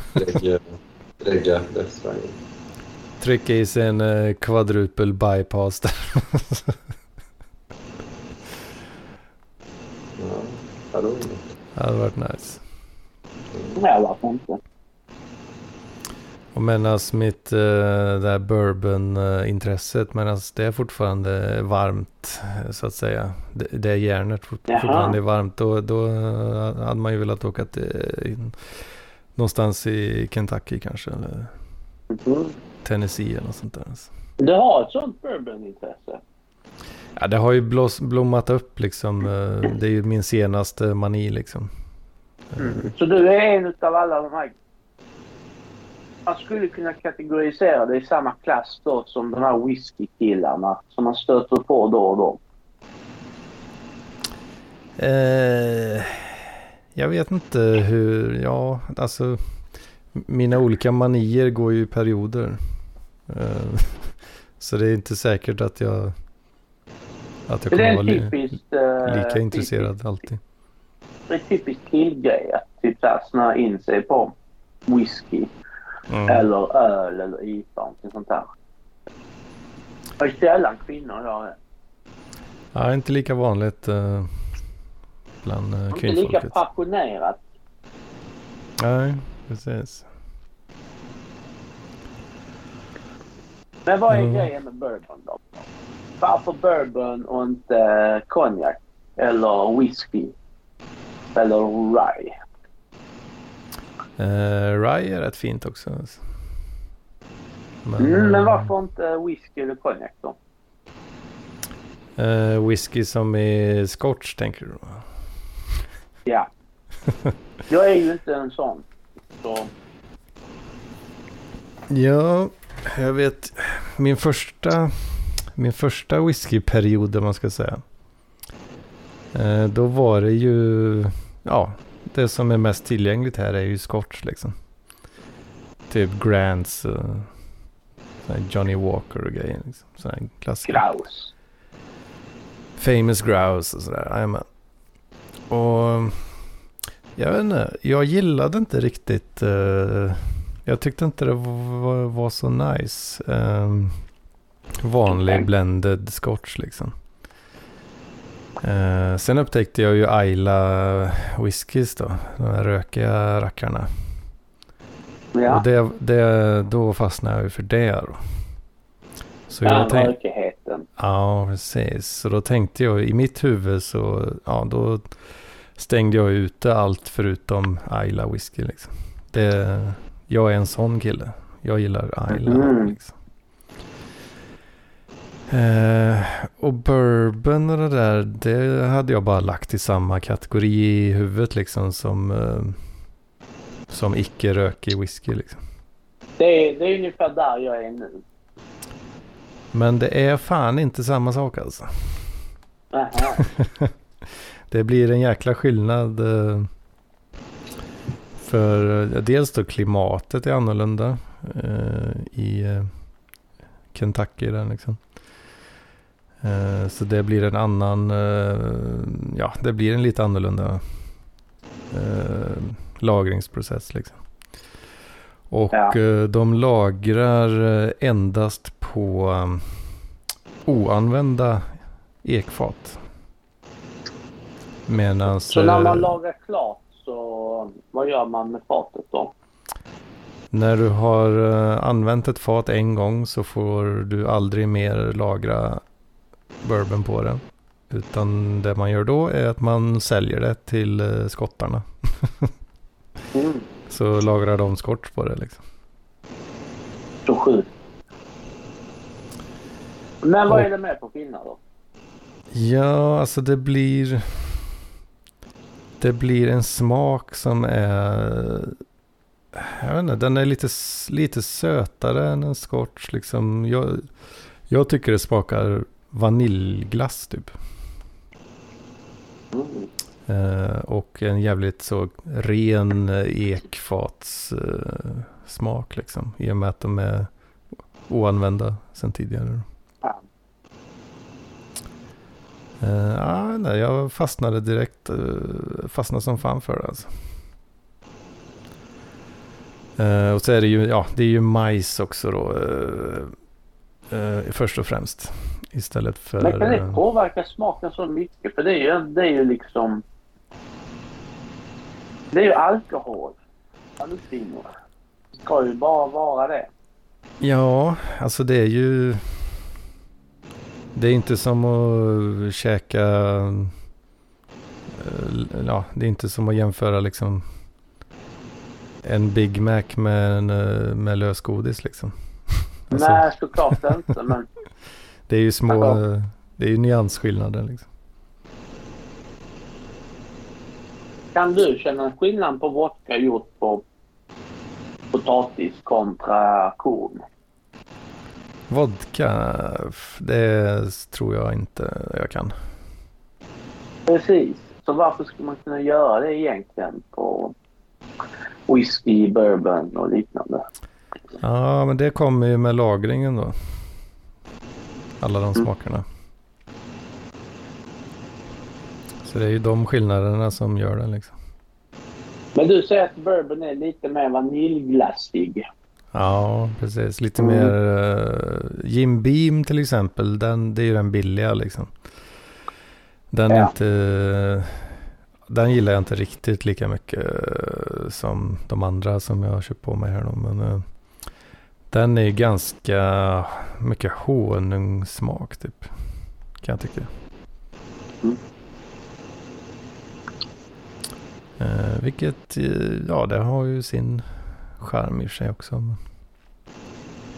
Lägga restaurangen. Trycka i sig en uh, quadrupel bypass där. ja, det hade varit Det hade varit nice. Nej, varför inte? Och medan mitt uh, där bourbon-intresset, medan det är fortfarande varmt så att säga. Det, det järnet fortfarande är varmt. Då, då hade man ju velat åka till någonstans i Kentucky kanske. Eller mm. Tennessee eller något sånt där. Du har ett sånt bourbon-intresse? Ja, det har ju blås, blommat upp liksom. Eh, det är ju min senaste mani liksom. Mm. Så du är en av alla de här man skulle kunna kategorisera det i samma klass då som de här whiskykillarna som man stöter på då och då? Eh, jag vet inte hur, ja, alltså mina olika manier går ju i perioder. Eh, <laughs> så det är inte säkert att jag, att jag kommer vara typiskt, uh, lika intresserad typiskt, alltid. Det är typiskt killgrej att typ snöa in sig på whisky. Mm. Eller öl eller IPA. Någonting sånt där. Det är sällan kvinnor gör det. Ja, inte lika vanligt uh, bland uh, Inte lika passionerat. Nej, precis. Men vad är mm. grejen med bourbon då? Varför bourbon och inte konjak? Eller whisky? Eller rye? Uh, Rye är rätt fint också. Men, mm, men varför inte whisky eller konjak då? Uh, whisky som är scotch tänker du? Ja. <laughs> Jag är ju inte en sån. Så. Ja, jag vet. Min första, min första whiskyperiod om man ska säga. Då var det ju, ja, det som är mest tillgängligt här är ju scotch liksom. Typ Grants, uh, Johnny Walker och grejer. Liksom. Sådana klassiker. Grouse. Famous Grouse och sådär, jajamän. Och jag vet inte, jag gillade inte riktigt. Uh, jag tyckte inte det var, var så nice. Um, vanlig blended scotch liksom. Eh, sen upptäckte jag ju Ayla whiskys då. De här rökiga rackarna. Ja. Och det, det, då fastnade jag ju för det då. Så ja, tänk... rökigheten. Ja, precis. Så då tänkte jag i mitt huvud så, ja då stängde jag ute allt förutom Ayla whisky liksom. Det, jag är en sån kille. Jag gillar Ayla. Mm. Liksom. Eh, och bourbon och det där, det hade jag bara lagt i samma kategori i huvudet liksom som, eh, som icke-rökig whisky liksom. Det är, det är ungefär där jag är nu. Men det är fan inte samma sak alltså. <laughs> det blir en jäkla skillnad. Eh, för dels då klimatet är annorlunda i Kentucky där liksom. Eh, så det blir en annan, eh, ja det blir en lite annorlunda eh, lagringsprocess liksom. Och ja. de lagrar endast på oanvända ekfat. Medans, så när man lagar klart så vad gör man med fatet då? När du har använt ett fat en gång så får du aldrig mer lagra bourbon på den. Utan det man gör då är att man säljer det till eh, skottarna. <laughs> mm. Så lagrar de skott på det liksom. Så sjukt. Men vad är det med på finnar då? Ja, alltså det blir... Det blir en smak som är... Jag vet inte, den är lite, lite sötare än en scotch liksom. Jag, Jag tycker det smakar vaniljglass typ. Mm. Eh, och en jävligt så ren eh, ekfatssmak eh, smak liksom. I och med att de är oanvända sedan tidigare. Eh, ah, nej, jag fastnade direkt. Eh, fastnade som fan för det alltså. Eh, och så är det ju, ja, det är ju majs också då. Först och främst. Istället för... Men kan det eh, påverka smaken så mycket? För det är ju, det är ju liksom... Det är ju alkohol. Halluciner. Ska ju bara vara det. Ja, alltså det är ju... Det är inte som att käka... eh, Ja, det är inte som att jämföra liksom en Big Mac med, en, eh, med lösgodis liksom. <laughs> Alltså, Nej, såklart inte. Men Det är ju små... Eh, Det är ju nyansskillnader liksom. kan du känna skillnad på vodka gjort på potatis kontra korn? Vodka, det tror jag inte jag kan. Precis. Så varför skulle man kunna göra det egentligen på whisky, bourbon och liknande? Ja, men det kommer ju med lagringen då. Alla de smakerna. Så det är ju de skillnaderna som gör det liksom. Men du säger att bourbon är lite mer vaniljglassig. Ja, precis. Lite Mm. mer uh, Jim Beam till exempel. Den, det är ju den billiga liksom. Den är Ja. inte... Den gillar jag inte riktigt lika mycket eh, som de andra som jag har köpt på mig här då. Men eh, den är ganska mycket honungssmak typ. Kan jag tycka. Mm. Eh, vilket, eh, ja det har ju sin charm i sig också.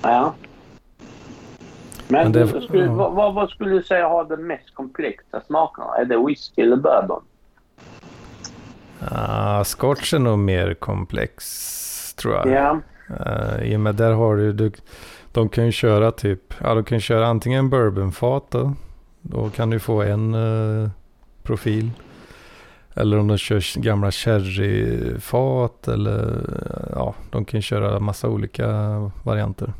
Ja. Men, Men det- skulle, ja. vad, vad- vad skulle du säga har den mest komplexa smakerna? Är det whisky eller bourbon? Ah, Scotch är nog mer komplex tror jag. Ja. Uh, I och med där har du, du, de kan ju köra typ, ja de kan köra antingen bourbonfat då. Då kan du få en uh, profil. Eller om de kör gamla sherryfat eller eh, ja, de kan köra massa olika varianter.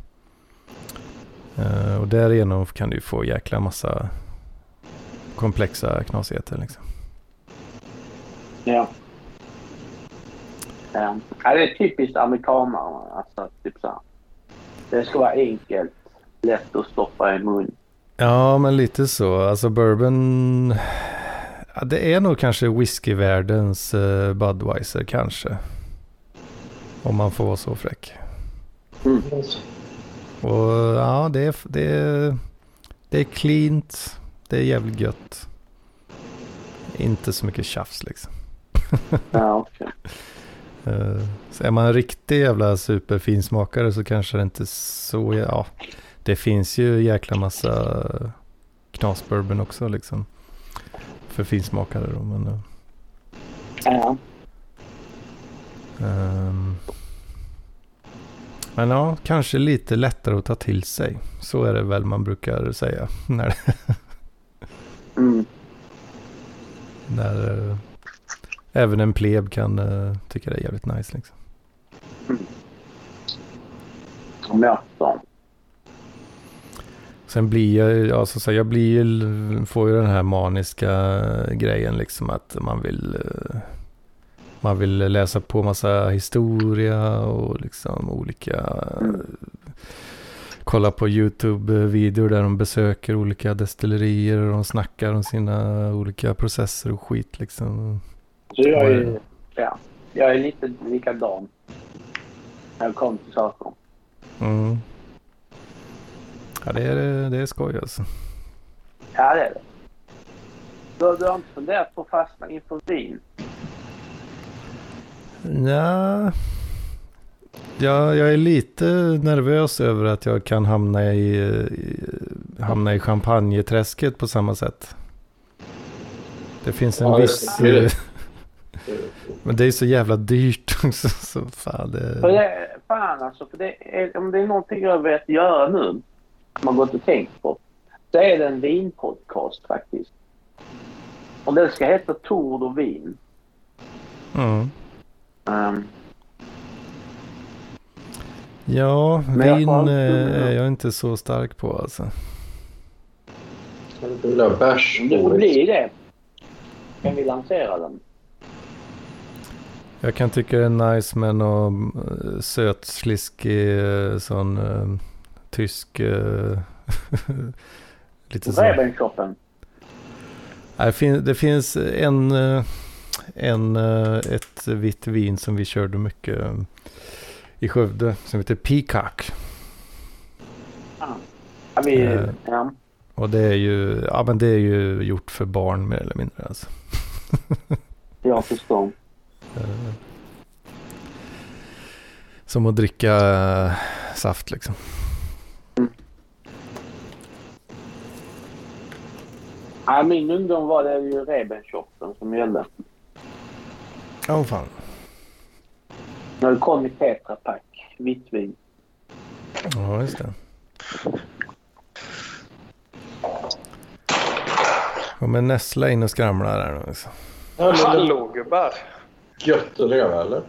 Uh, och därigenom kan du få jäkla massa komplexa knasigheter liksom. Ja. Ja. det är typiskt amerikanare. Alltså, typ så här. Det ska vara enkelt, lätt att stoppa i mun. Ja, men lite så. Alltså bourbon. Ja, det är nog kanske whiskyvärldens uh, Budweiser kanske. Om man får vara så fräck. Mm. Och ja, det är, det är, det är cleant. Det är jävligt gött. Inte så mycket tjafs liksom. Ja, okej. Eh, så är man en riktig jävla superfinsmakare så kanske det inte så, ja. Det finns ju jäkla massa knasbourbon också liksom. För finsmakare då, men. eh, Ja. ehm, men ja, kanske lite lättare att ta till sig. Så är det väl man brukar säga. <laughs> När, Mm. när eh, även en pleb kan eh, tycka det är jävligt nice liksom. Om jag så. Sen blir jag alltså, så jag blir får ju den här maniska grejen liksom att man vill eh, man vill läsa på massa historia och liksom olika Mm. kolla på YouTube-videor där de besöker olika destillerier och de snackar om sina olika processer och skit liksom. Så jag är ja, jag är lite likadan. När det kommer till saker. Mm. Ja, det är, det är skoj alltså. Ja, det är det. Du, du har inte funderat på att fastna inför vin? Ja, jag, jag är lite nervös över att jag kan hamna i, i, hamna i champagneträsket på samma sätt. Det finns en Ja, viss... det. Men det är så jävla dyrt <laughs> också. Så fan För det... det, fan alltså, för det är, om det är någonting jag vet göra nu man gått och tänkt på. Så är det en vinpodcast faktiskt. Och den ska heta Tord och vin. Mm. Um, Ja, Men jag vin har- eh, är jag inte så stark på alltså. Du vill ha bärs? det får bli det. Kan vi lansera den? Jag kan tycka det är nice med någon eh, söt, sliskig eh, sån eh, tysk... Eh, <laughs> lite så. Rebenshoppen. Det, fin- det finns en, en, ett vitt vin som vi körde mycket i Skövde som heter Peacock. Ja, vi, Eh. ja. Och det är ju, ja men det är ju gjort för barn mer eller mindre alltså. <laughs> Jag förstår. Som att dricka eh, saft liksom. Ja, min ungdom var det ju Rebenshoppen som gällde. Åh fan. När det kom i tetrapack. Vitt vin. Ja just det. Kommer Nessla in och skramlar här nu också. Hallå gubbar! Gött att leva eller?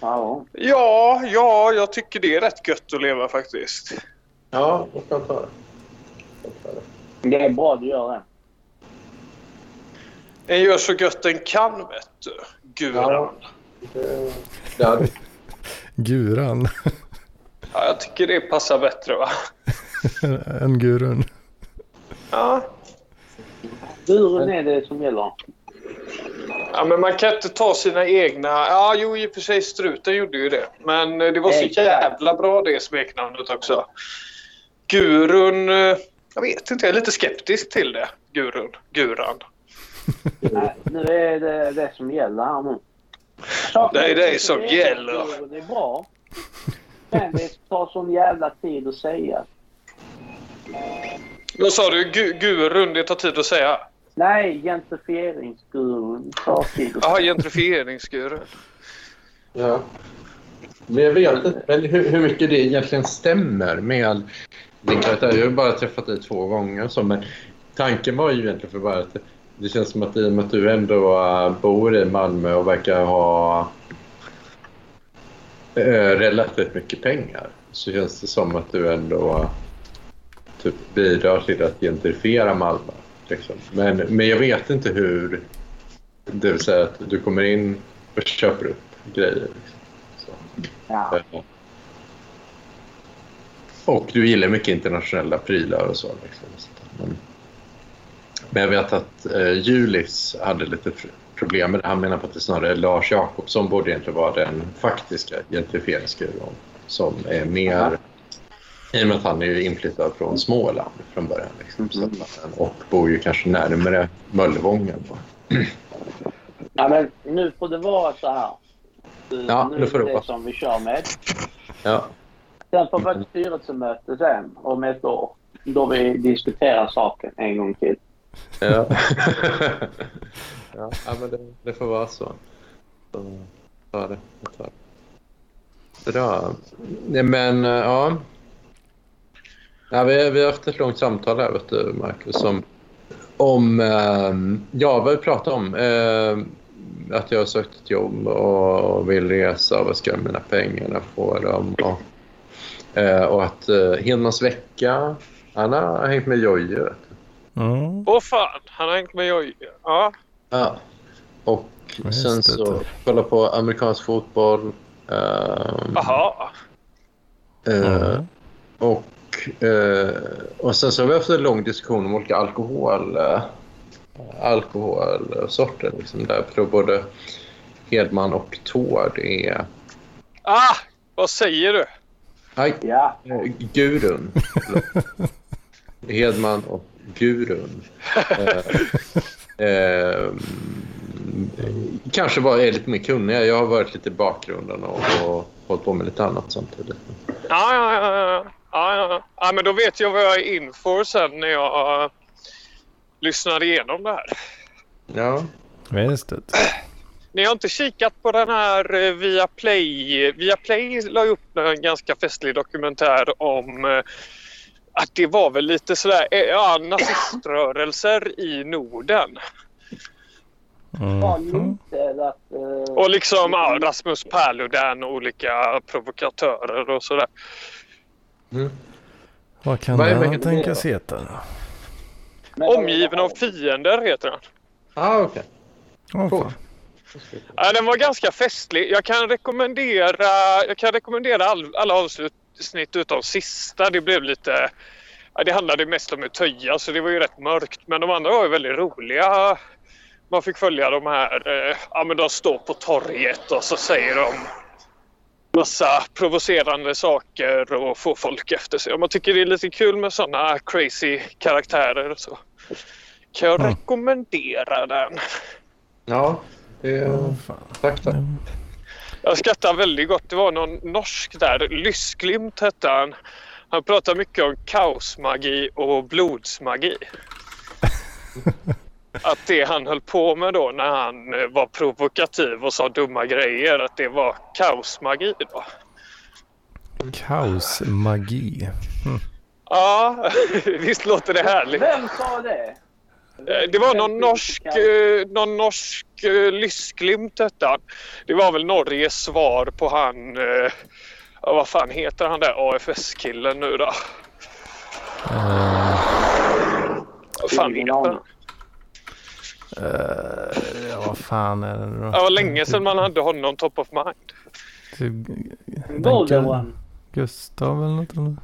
Ja. Ja, ja, jag tycker det är rätt gött att leva faktiskt. Ja, vad skönt att höra. Det är bra du gör det. En gör så gött den kan vet du. Guran. Ja. Det, det hade, Guran. Ja, jag tycker det passar bättre va? <laughs> en gurun. Ja. Buren är det som gäller. Ja, men man kan inte ta sina egna... Ja, jo i och för sig struten gjorde ju det. Men eh, det var så jävla bra det smeknamnet också. Gurun... eh, Jag vet inte, jag är lite skeptisk till det. Gurun. Guran. Nej, nu är det det som gäller här nu. Det är det som gäller. Det är bra. Men det tar sån jävla tid att säga. Vad sa du? Gu, gurun, det tar tid att säga. Nej, gentrifieringsgurun Jaha, gentrifieringsgurun. ja. Men jag vet inte men hur, hur mycket det egentligen stämmer med. Jag har ju bara träffat dig två gånger. Så, men tanken var ju egentligen för bara att det känns som att i och med att du ändå bor i Malmö och verkar ha äh, relativt mycket pengar så känns det som att du ändå typ bidrar till att gentrifiera Malmö. Liksom. Men, men jag vet inte hur... Det vill säga att du kommer in och köper upp grejer. Liksom. Ja. Och du gillar mycket internationella prylar och så. Liksom. Men, men jag vet att eh, Julis hade lite pr- problem med det. Han menar på att det snarare är Lars Jakobsson borde egentligen vara den faktiska gentrifieringsgurun som är mer... I och med att han är ju inflyttad från Småland från början. Liksom, så att, och bor ju kanske närmare Möllevången. Ja, men nu får det vara så här. Ja, nu nu får det det vara. som vi kör med. Ja. Sen får vi ett styrelsemöte sen om ett år. Då vi diskuterar saken en gång till. Ja. <laughs> ja, men det, det får vara så. så ta det. jag tar det. Bra. Men ja. Ja vi, vi har haft ett långt samtal här, vet du, Marcus, om, om eh, ja, vad vi pratar om. Eh, att jag har sökt ett jobb och vill resa och vad ska jag med mina pengar få dem. Och, eh, och att eh, Hedmans vecka, han har hängt med Jojje, vet du. Mm. Åh fan, han har hängt med Jojje. Ja. Ja. Och sen det. så kolla på amerikansk fotboll. ehm, Jaha. eh, Mm. och, eh, och sen så har vi haft en lång diskussion om olika alkohol, eh, alkoholsorter. Liksom, där jag tror både Hedman och Tord är... Ah, vad säger du? Nej, Ja, eh, Gurun. Hedman och Gurun. Eh, eh, kanske bara är lite mer kunniga. Jag har varit lite i bakgrunden och, och hållit på med lite annat samtidigt. Ja, ja, ja. ja. Ja, ja, ja. ja, men då vet jag vad jag är in för sen när jag uh, lyssnar igenom det här. Ja. Visst det. Ni har inte kikat på den här uh, Viaplay? Viaplay la upp en ganska festlig dokumentär om uh, att det var väl lite sådär, eh, ja, naziströrelser i Norden. Mm. Och liksom ja, Rasmus Paludan och olika provokatörer och sådär. Mm. Vad kan Vad den tänkas heta då? Omgiven av fiender heter den. Ah, okej. Okay. Oh, ja, den var ganska festlig. Jag kan rekommendera, jag kan rekommendera all, alla avsnitt utom sista. Det blev lite... Ja, det handlade mest om att töja så det var ju rätt mörkt. Men de andra var ju väldigt roliga. Man fick följa de här... Eh, ja, men de står på torget och så säger de massa provocerande saker och få folk efter sig. Man tycker det är lite kul med sådana crazy karaktärer. Så kan jag mm. rekommendera den. Ja, det är oh, fakta. Jag skrattar väldigt gott. Det var någon norsk där. Lyssglimt hette han. Han pratar mycket om kaosmagi och blodsmagi. <laughs> att det han höll på med då när han eh, var provokativ och sa dumma grejer, att det var kaosmagi då. Kaosmagi? Mm. Ja, <laughs> visst låter det härligt. Vem sa det? Eh, det var någon norsk, eh, någon norsk lyssglimt detta. Det var väl Norges svar på han, vad fan heter han där AFS-killen nu då? Uh, vad fan heter han? Uh, ja, vad fan är det då? Det var länge sedan man hade honom top of mind. Golden Gustav eller något eller?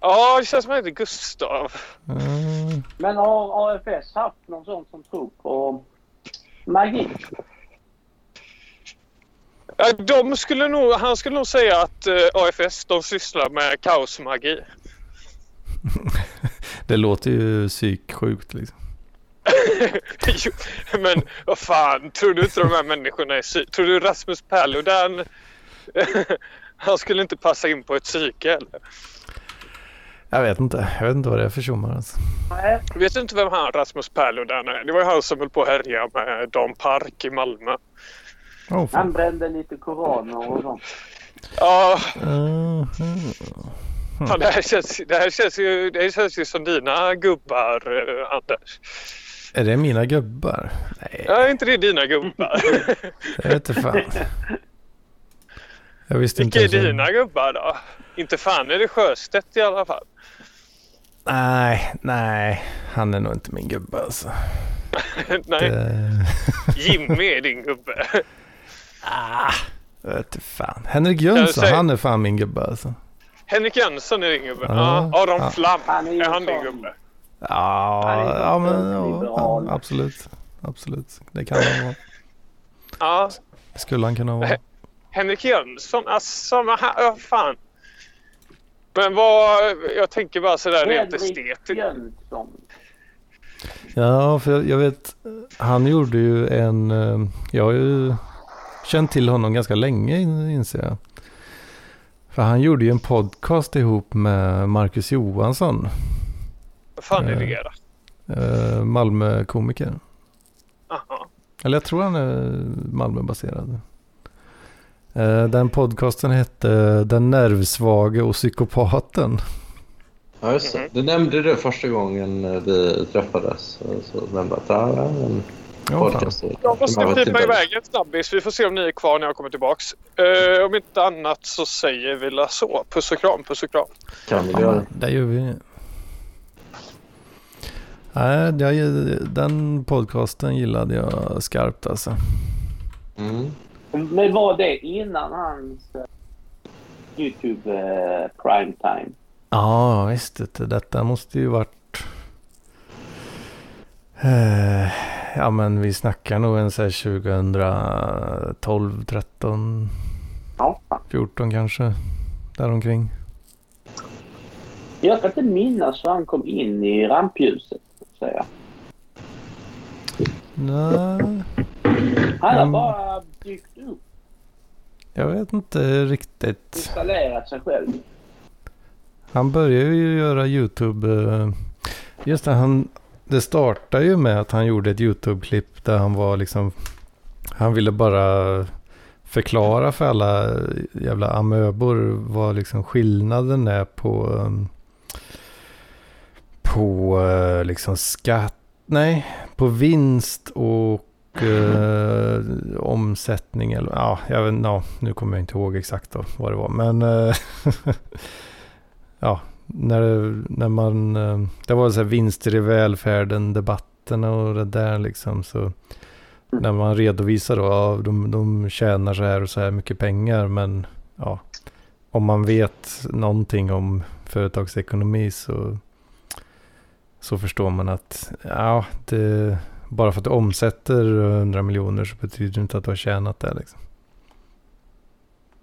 Ja, det känns som att han heter Gustav. Mm. Men har AFS haft någon sån som tror på magi? Ja, de skulle nog, han skulle nog säga att uh, eh, AFS de sysslar med kaosmagi. <laughs> det låter ju psyksjukt liksom. <laughs> men vad fan, tror du inte de här människorna är psyk? Tror du Rasmus Paludan, <laughs> han skulle inte passa in på ett psyke eller? Jag vet inte. Jag vet inte vad det är för tjommar alltså. Vet du inte vem han Rasmus Paludan är? Det var ju han som höll på att härja med Dan Park i Malmö. Oh, han brände lite koraner och sånt. Ja. -huh. ja det, här känns, det, här känns ju, det här känns ju som dina gubbar, eh, Anders. Är det mina gubbar? Nej. Ja, är inte det dina gubbar? jag vet inte fan. Jag visste Vilka inte är dina gubbar då? Inte fan är det Sjöstedt i alla fall. Nej, nej. Han är nog inte min gubbe alltså. <laughs> nej. Det... Jimmy är din gubbe. ah, jag vet inte fan. Henrik Jönsson, säga... han är fan min gubbe alltså. Henrik Jönsson är din gubbe? Ja. Ah, Aron ja. Flam, är han din gubbe? Ja, ja men ja, absolut. Absolut. Det kan han vara. Ja. Skulle han kunna vara. Henrik Jönsson, alltså ja, fan. Men vad, jag tänker bara sådär rent estetiskt. Ja, för jag, jag, vet, han gjorde ju en, eh, jag har ju känt till honom ganska länge inser jag. För han gjorde ju en podcast ihop med Marcus Johansson. Vad fan är det då? Uh, Malmö-komiker. Eller jag tror han är Malmö-baserad. Uh, den podcasten hette Den nervsvage och psykopaten. Ja, just det. Mhm. Du nämnde det första gången vi träffades. Så nämnde att det är en podcast. Jag måste pipa iväg en snabbis. Vi får se om ni är kvar när jag kommer tillbaks. Uh, om inte annat så säger vi la så. Puss och kram, puss och kram. Kan vi göra. Det gör vi. Nej, den podcasten gillade jag skarpt alltså. Mm. Men var det innan hans uh, YouTube uh, primetime? Ja, visst. Det, detta måste ju varit... Uh, ja, men vi snackar nog en så här 2012, 13, ja. 14 kanske. Däromkring. Jag kan inte minnas hur han kom in i rampljuset säga. Nej. Han har bara dykt upp. Jag vet inte riktigt. Installerat sig själv. Han började ju göra YouTube. Eh, just det, han, det startade ju med att han gjorde ett YouTube-klipp där han var liksom. Han ville bara förklara för alla jävla amöbor vad liksom skillnaden är på um, på eh, liksom skatt, nej, på vinst och <laughs> eh, omsättning eller ja, jag vet, ja, nu kommer jag inte ihåg exakt då, vad det var. Men eh, <laughs> ja, när, när man, eh, det var så här vinster i välfärden, debatterna och det där liksom. Så när man redovisar då, ja, de, de tjänar så här och så här mycket pengar. Men ja, om man vet någonting om företagsekonomi så, så förstår man att ja, det, bara för att du omsätter 100 miljoner så betyder det inte att du har tjänat det. Liksom.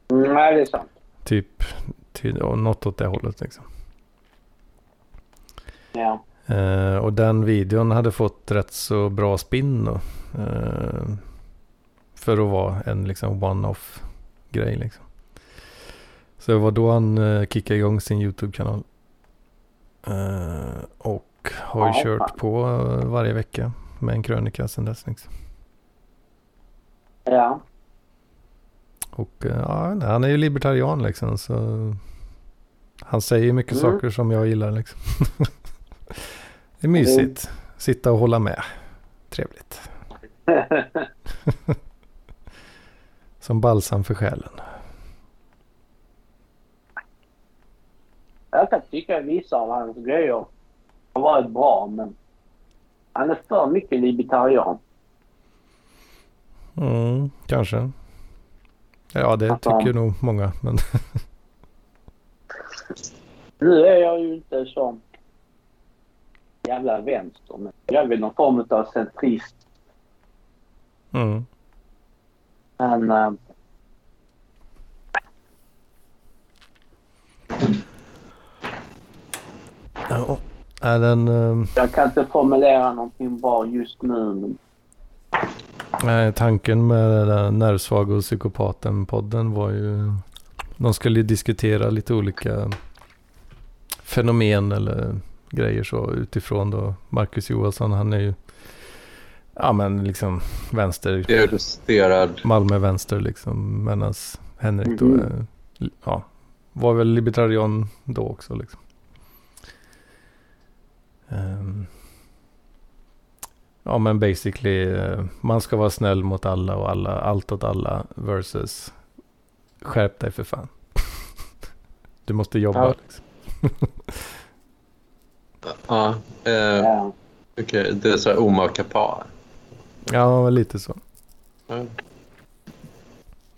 Nej, det är sant. Typ, ty, något åt det hållet liksom. Ja. Uh, och den videon hade fått rätt så bra spinn då. Uh, för att vara en liksom one-off grej liksom. Så det var då han uh, kickade igång sin YouTube-kanal. och har ju ja, kört fan. på varje vecka med en krönika sedan dess. Liksom. Ja. Och ja, han är ju libertarian liksom så han säger mycket mm. saker som jag gillar liksom. <laughs> Det är mysigt. Sitta och hålla med. Trevligt. <laughs> Som balsam för själen. Jag kan tycka vissa av hans grejer har varit bra men han är för mycket libertarian. Mm, kanske. Ja, det alltså, tycker nog många. Men nu är jag ju inte sån jävla vänster. Men jag är väl någon form av centrist. Mm. Men... Äh, ja, är den... Äh, jag kan inte formulera någonting bra just nu. Men... Nej, tanken med den nervsvaga och psykopaten-podden var ju... De skulle diskutera lite olika fenomen eller grejer så utifrån då. Marcus Johansson, han är ju ja men liksom vänster. Justerad. Malmö vänster liksom. Medan Henrik då mm. är, ja, var väl libertarian då också liksom. Um, ja men basically, uh, man ska vara snäll mot alla och alla, allt åt alla versus skärp dig för fan. <laughs> du måste jobba ja. liksom. <laughs> Ja. Eh, ja. Okay. Det är så här Omar Kapar. Ja, lite så. Ja.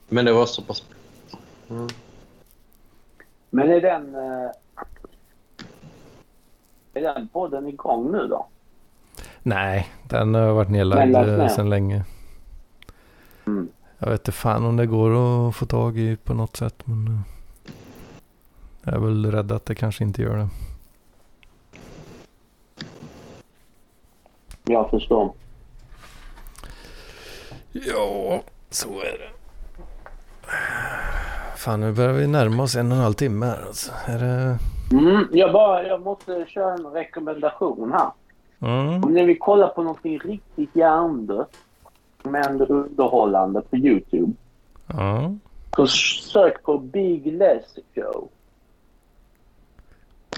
Men det var så pass... Mm. Men är den... Eh, är den podden igång nu då? Nej, den har varit nedlagd eh, sedan länge. Mm. Jag vet inte fan om det går att få tag i på något sätt. Men eh, jag är väl rädd att det kanske inte gör det. Jag förstår. Ja, så är det. Fan, nu börjar vi närma oss en och en halv timme här alltså. Är det... Mm, jag, bara, jag måste köra en rekommendation här. Mm. Om ni vill kolla på någonting riktigt hjärndött men underhållande på YouTube. Mm. Så sök på Big Les Show.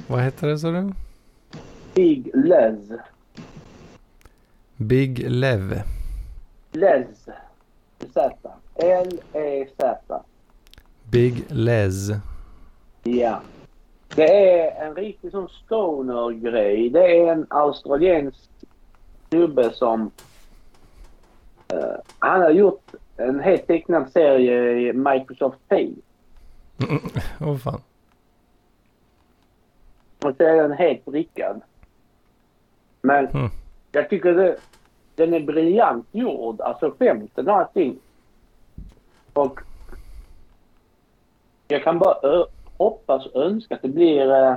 Vad heter det sa du? Big Les. Big Lev. Lez. Z. L-E-Z. Big Lez. Ja. Det är en riktig sån stoner-grej. Det är en australiensk snubbe som... Uh, han har gjort en helt tecknad serie i Microsoft Paint. Åh oh, fan. Och så är den helt rickad. Men mm. jag tycker det, den är briljant gjord. Alltså skämten och allting. Och jag kan bara hoppas och önska att det blir eh,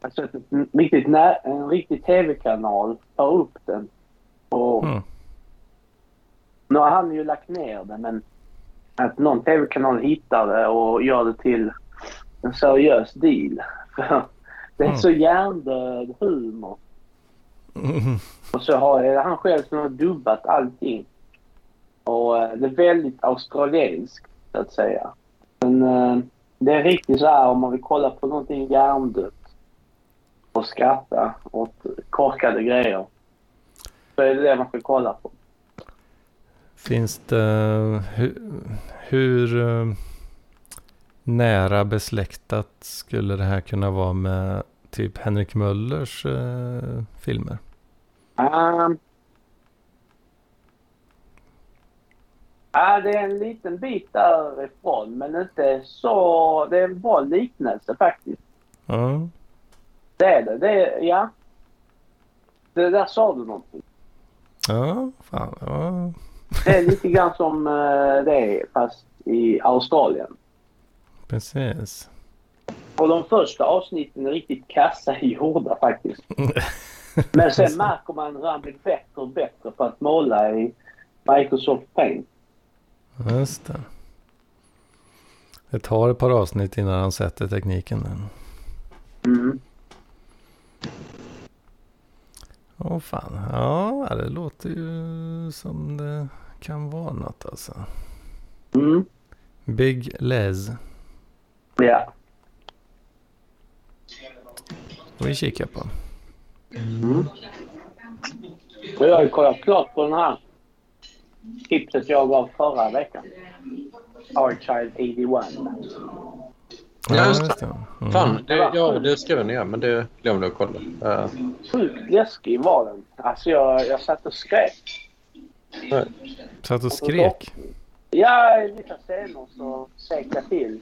alltså en riktigt, en riktig tv-kanal tar upp den. Och mm. Nu har han ju lagt ner det men att någon tv-kanal hittar det och gör det till en seriös deal. <laughs> det är mm. så hjärndöd humor. Mm. Och så har han själv som har dubbat allting. Och uh, det är väldigt australienskt, så att säga. Men uh, det är riktigt så här om man vill kolla på någonting hjärndött. och skratta åt korkade grejer. Så är det det man ska kolla på. Finns det... Hur, hur uh, nära besläktat skulle det här kunna vara med typ Henrik Möllers uh, filmer? Um, Ja, det är en liten bit därifrån, men inte så... Det är en bra liknelse faktiskt. Ja. Det är det. det är, ja. Det där sa du någonting. Ja, fan. Ja. Det är lite grann som uh, det är, fast i Australien. Precis. Och de första avsnitten är riktigt kassa gjorda faktiskt. <laughs> Men sen märker man hur han blir bättre och bättre på att måla i Microsoft Paint. Just det. Det tar ett par avsnitt innan han sätter tekniken. Mm. Åh fan. Ja, det låter ju som det kan vara något alltså. Mm. Big Les. Ja. får vi kika på. Mm. Jag har ju kollat klart på den här tipset jag gav förra veckan. Our Child 81. Ja, just det. Mm. Fan, det, ja, det skrev jag ner, men det glömde jag kolla. Uh. Sjukt läskig var den. Alltså jag, jag satt och skrek. Nej. Satt och skrek? Ja, i vissa scener så skrek jag till.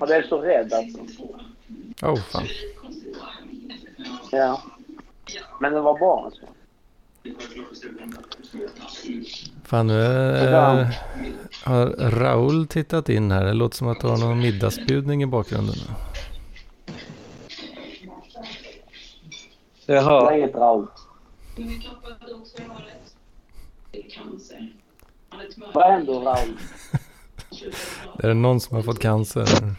Jag är så rädd alltså. Oh, fan. Ja. Men det var bra alltså. Fan nu äh, har Raul tittat in här. Det låter som att du har någon middagsbjudning i bakgrunden. Jaha. Det är inget Raul. Vad händer Raul? <laughs> är det någon som har fått cancer? <laughs>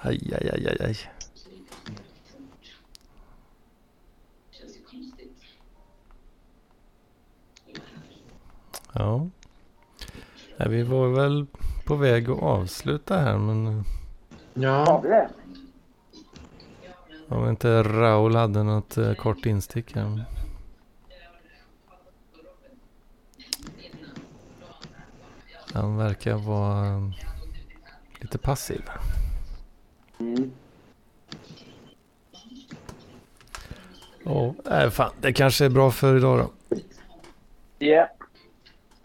Aj, aj, aj, aj, aj. Ja. ja. Vi var väl på väg att avsluta här men... Ja. Om inte Raul hade något eh, kort instick här. Han verkar vara eh, lite passiv. Mm. Ja, äh, fan. Det kanske är bra för idag då. Ja. Yeah.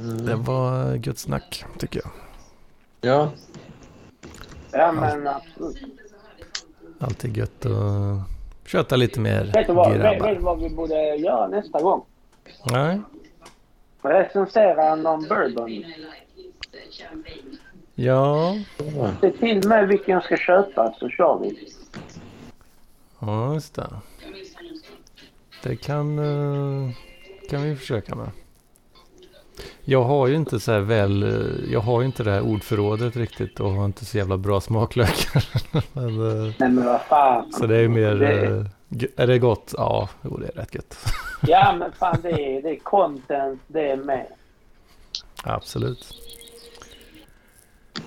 Mm. Det var gött snack tycker jag. Ja. Ja men absolut. Alltid gött att köta lite mer vet du, vad, vet, vet du vad vi borde göra nästa gång? Nej. Recensera någon bourbon. Ja. Se till med vilken jag ska köpa så kör vi. Ja, just det. Det kan, eh, kan vi försöka med. Jag har ju inte så här väl, jag har ju inte det här ordförrådet riktigt och har inte så jävla bra smaklökar. <laughs> men, eh, Nej men vad fan. Så det är mer, det... Eh, är det gott? Ja, jo det är rätt gött. <laughs> ja men fan det är, det är content det är med. Absolut.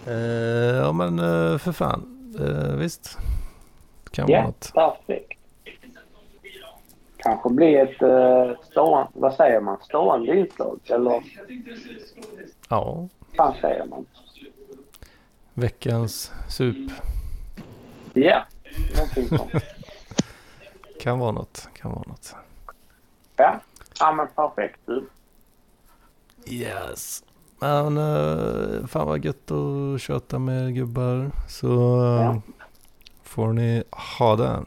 Uh, ja men uh, för fan, uh, visst. Kan ja, vara något. perfekt kanske bli ett uh, stående, vad säger man, stående inslag eller? Ja. Vad säger man? Veckans sup. Ja, någonting sånt. <laughs> kan vara något, kan vara något. Ja, ja men perfekt du. Yes. Men uh, fan vad gött att köta med gubbar. Så uh, ja. får ni ha den.